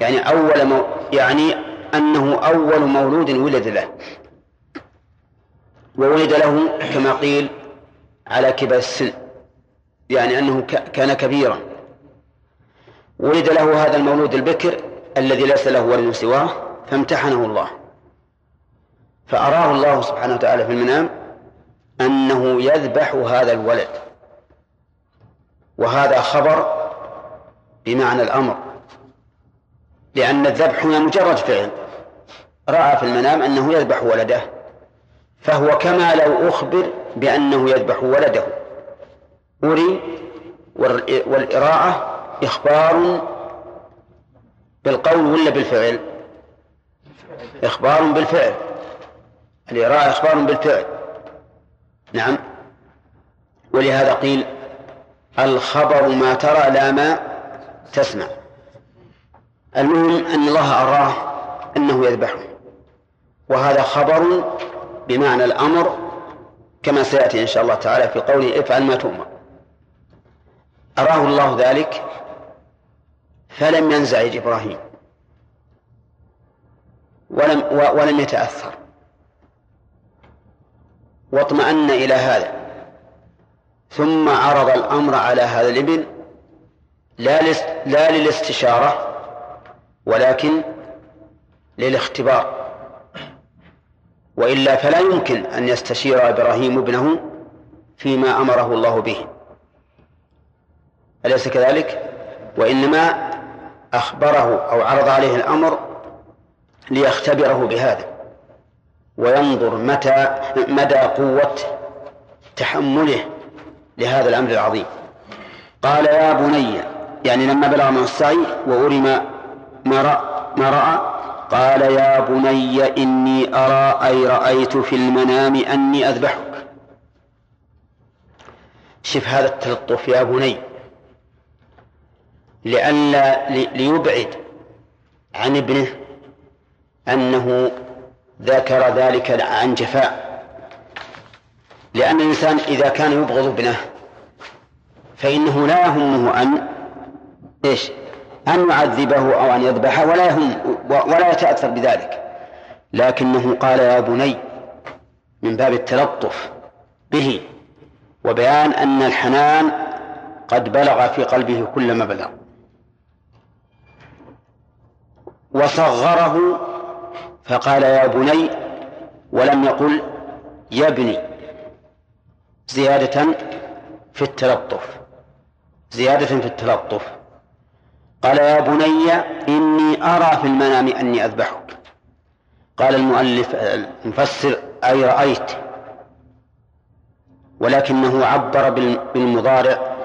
يعني أول مو يعني أنه أول مولود ولد له. وولد له كما قيل على كبر السن. يعني أنه كان كبيرا. ولد له هذا المولود البكر الذي ليس له ولد سواه. فامتحنه الله. فأراه الله سبحانه وتعالى في المنام أنه يذبح هذا الولد. وهذا خبر بمعنى الأمر. لأن الذبح هنا مجرد فعل. رأى في المنام أنه يذبح ولده. فهو كما لو أخبر بأنه يذبح ولده. أري والإراعة إخبار بالقول ولا بالفعل؟ إخبار بالفعل. الإراعة إخبار بالفعل. نعم. ولهذا قيل الخبر ما ترى لا ما تسمع. المهم أن الله أراه أنه يذبحه. وهذا خبر بمعنى الأمر كما سيأتي إن شاء الله تعالى في قوله افعل ما تؤمر. أراه الله ذلك فلم ينزعج إبراهيم. ولم ولم يتأثر. واطمأن إلى هذا. ثم عرض الأمر على هذا الابن لا لا للاستشارة ولكن للاختبار. وإلا فلا يمكن أن يستشير إبراهيم ابنه فيما أمره الله به. أليس كذلك؟ وإنما أخبره أو عرض عليه الأمر ليختبره بهذا. وينظر متى مدى قوة تحمله لهذا الأمر العظيم. قال يا بني يعني لما بلغ من السعي وأري ما ما رأى, ما رأى قال يا بني إني أرى أي رأيت في المنام أني أذبحك. شف هذا التلطف يا بني. لئلا ليبعد عن ابنه أنه ذكر ذلك عن جفاء. لأن الإنسان إذا كان يبغض ابنه فإنه لا يهمه أن إيش؟ أن يعذبه أو أن يذبحه ولا يهم ولا يتأثر بذلك. لكنه قال يا بني من باب التلطف به وبيان أن الحنان قد بلغ في قلبه كل ما بلغ. وصغره فقال يا بني ولم يقل يا ابني زيادة في التلطف زيادة في التلطف. قال يا بني إني أرى في المنام أني أذبحك. قال المؤلف المفسر أي رأيت؟ ولكنه عبر بالمضارع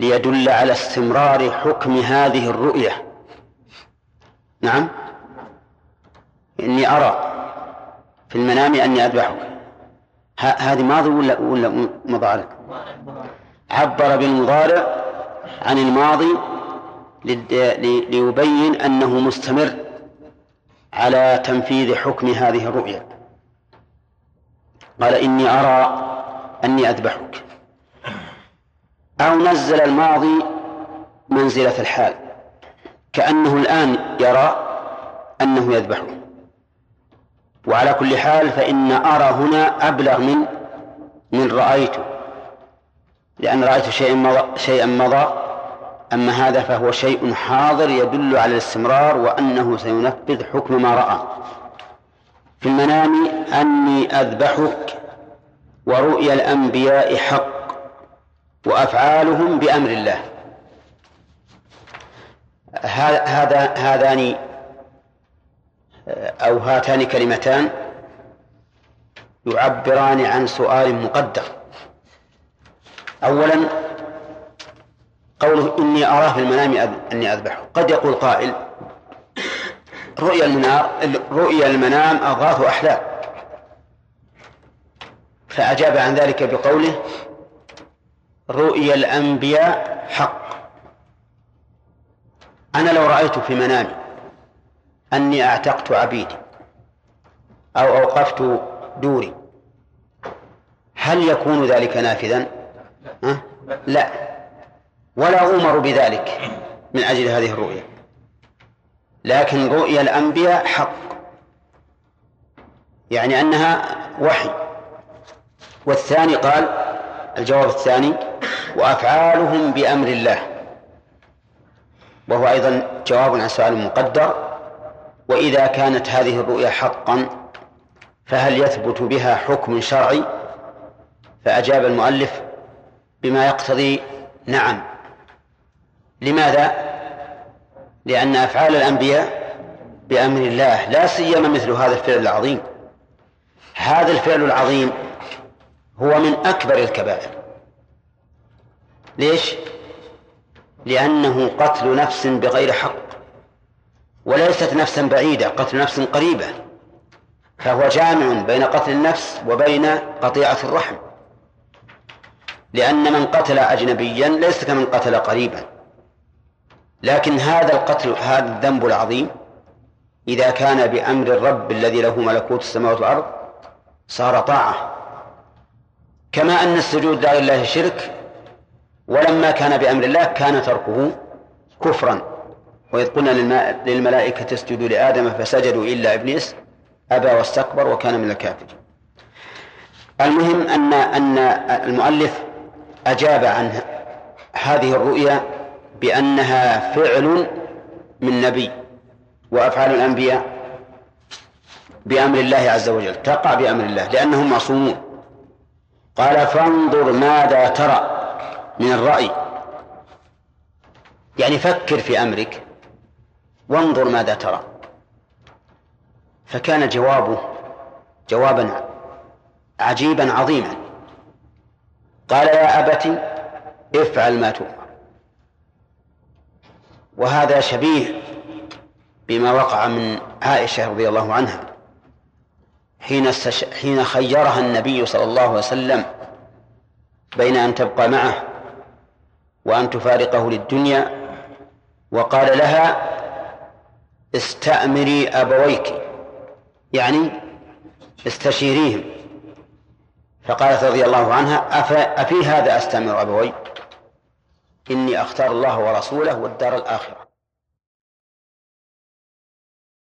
ليدل على استمرار حكم هذه الرؤية. نعم؟ إني أرى في المنام أني أذبحك. هذه ماضي ولا ولا مضارع؟ عبر بالمضارع عن الماضي ليبين أنه مستمر على تنفيذ حكم هذه الرؤيا. قال إني أرى أني أذبحك. أو نزل الماضي منزلة الحال. كأنه الآن يرى أنه يذبحه. وعلى كل حال فإن أرى هنا أبلغ من من رأيت لأن رأيت شيئا مضى, شيئا مضى أما هذا فهو شيء حاضر يدل على الاستمرار وأنه سينفذ حكم ما رأى. في المنام أني أذبحك ورؤيا الأنبياء حق وأفعالهم بأمر الله. هذا هذان أو هاتان كلمتان يعبران عن سؤال مقدر. أولا قوله إني أراه في المنام أني أذبحه. قد يقول قائل رؤيا المنار رؤيا المنام أضغاث أحلام. فأجاب عن ذلك بقوله رؤيا الأنبياء حق. أنا لو رأيت في منامي أني أعتقت عبيدي أو أوقفت دوري. هل يكون ذلك نافذا؟ أه؟ لا. ولا أؤمر بذلك من أجل هذه الرؤيا لكن رؤيا الأنبياء حق. يعني أنها وحي. والثاني قال الجواب الثاني وأفعالهم بأمر الله. وهو أيضا جواب عن سؤال مقدر. وإذا كانت هذه الرؤيا حقا فهل يثبت بها حكم شرعي؟ فأجاب المؤلف بما يقتضي نعم. لماذا؟ لأن أفعال الأنبياء بأمر الله لا سيما مثل هذا الفعل العظيم. هذا الفعل العظيم هو من أكبر الكبائر. ليش؟ لأنه قتل نفس بغير حق. وليست نفسا بعيدة قتل نفس قريبة. فهو جامع بين قتل النفس وبين قطيعة الرحم. لأن من قتل أجنبيا ليس كمن قتل قريبا. لكن هذا القتل هذا الذنب العظيم إذا كان بأمر الرب الذي له ملكوت السماوات والأرض صار طاعة. كما أن السجود لغير الله شرك ولما كان بأمر الله كان تركه كفرا. وإذ قلنا للملائكة اسجدوا لآدم فسجدوا إلا إبليس أبى واستكبر وكان من الكافرين. المهم أن أن المؤلف أجاب عن هذه الرؤيا بأنها فعل من نبي وأفعال الأنبياء بأمر الله عز وجل تقع بأمر الله لأنهم معصومون. قال فانظر ماذا ترى من الرأي. يعني فكر في أمرك وانظر ماذا ترى. فكان جوابه جوابا عجيبا عظيما. قال يا أبت افعل ما تؤمر. وهذا شبيه بما وقع من عائشة رضي الله عنها. حين استش... حين خيرها النبي صلى الله عليه وسلم بين أن تبقى معه وأن تفارقه للدنيا وقال لها استأمري أبويك يعني استشيريهم. فقالت رضي الله عنها أفي هذا أستأمر أبوي؟ إني أختار الله ورسوله والدار الآخرة.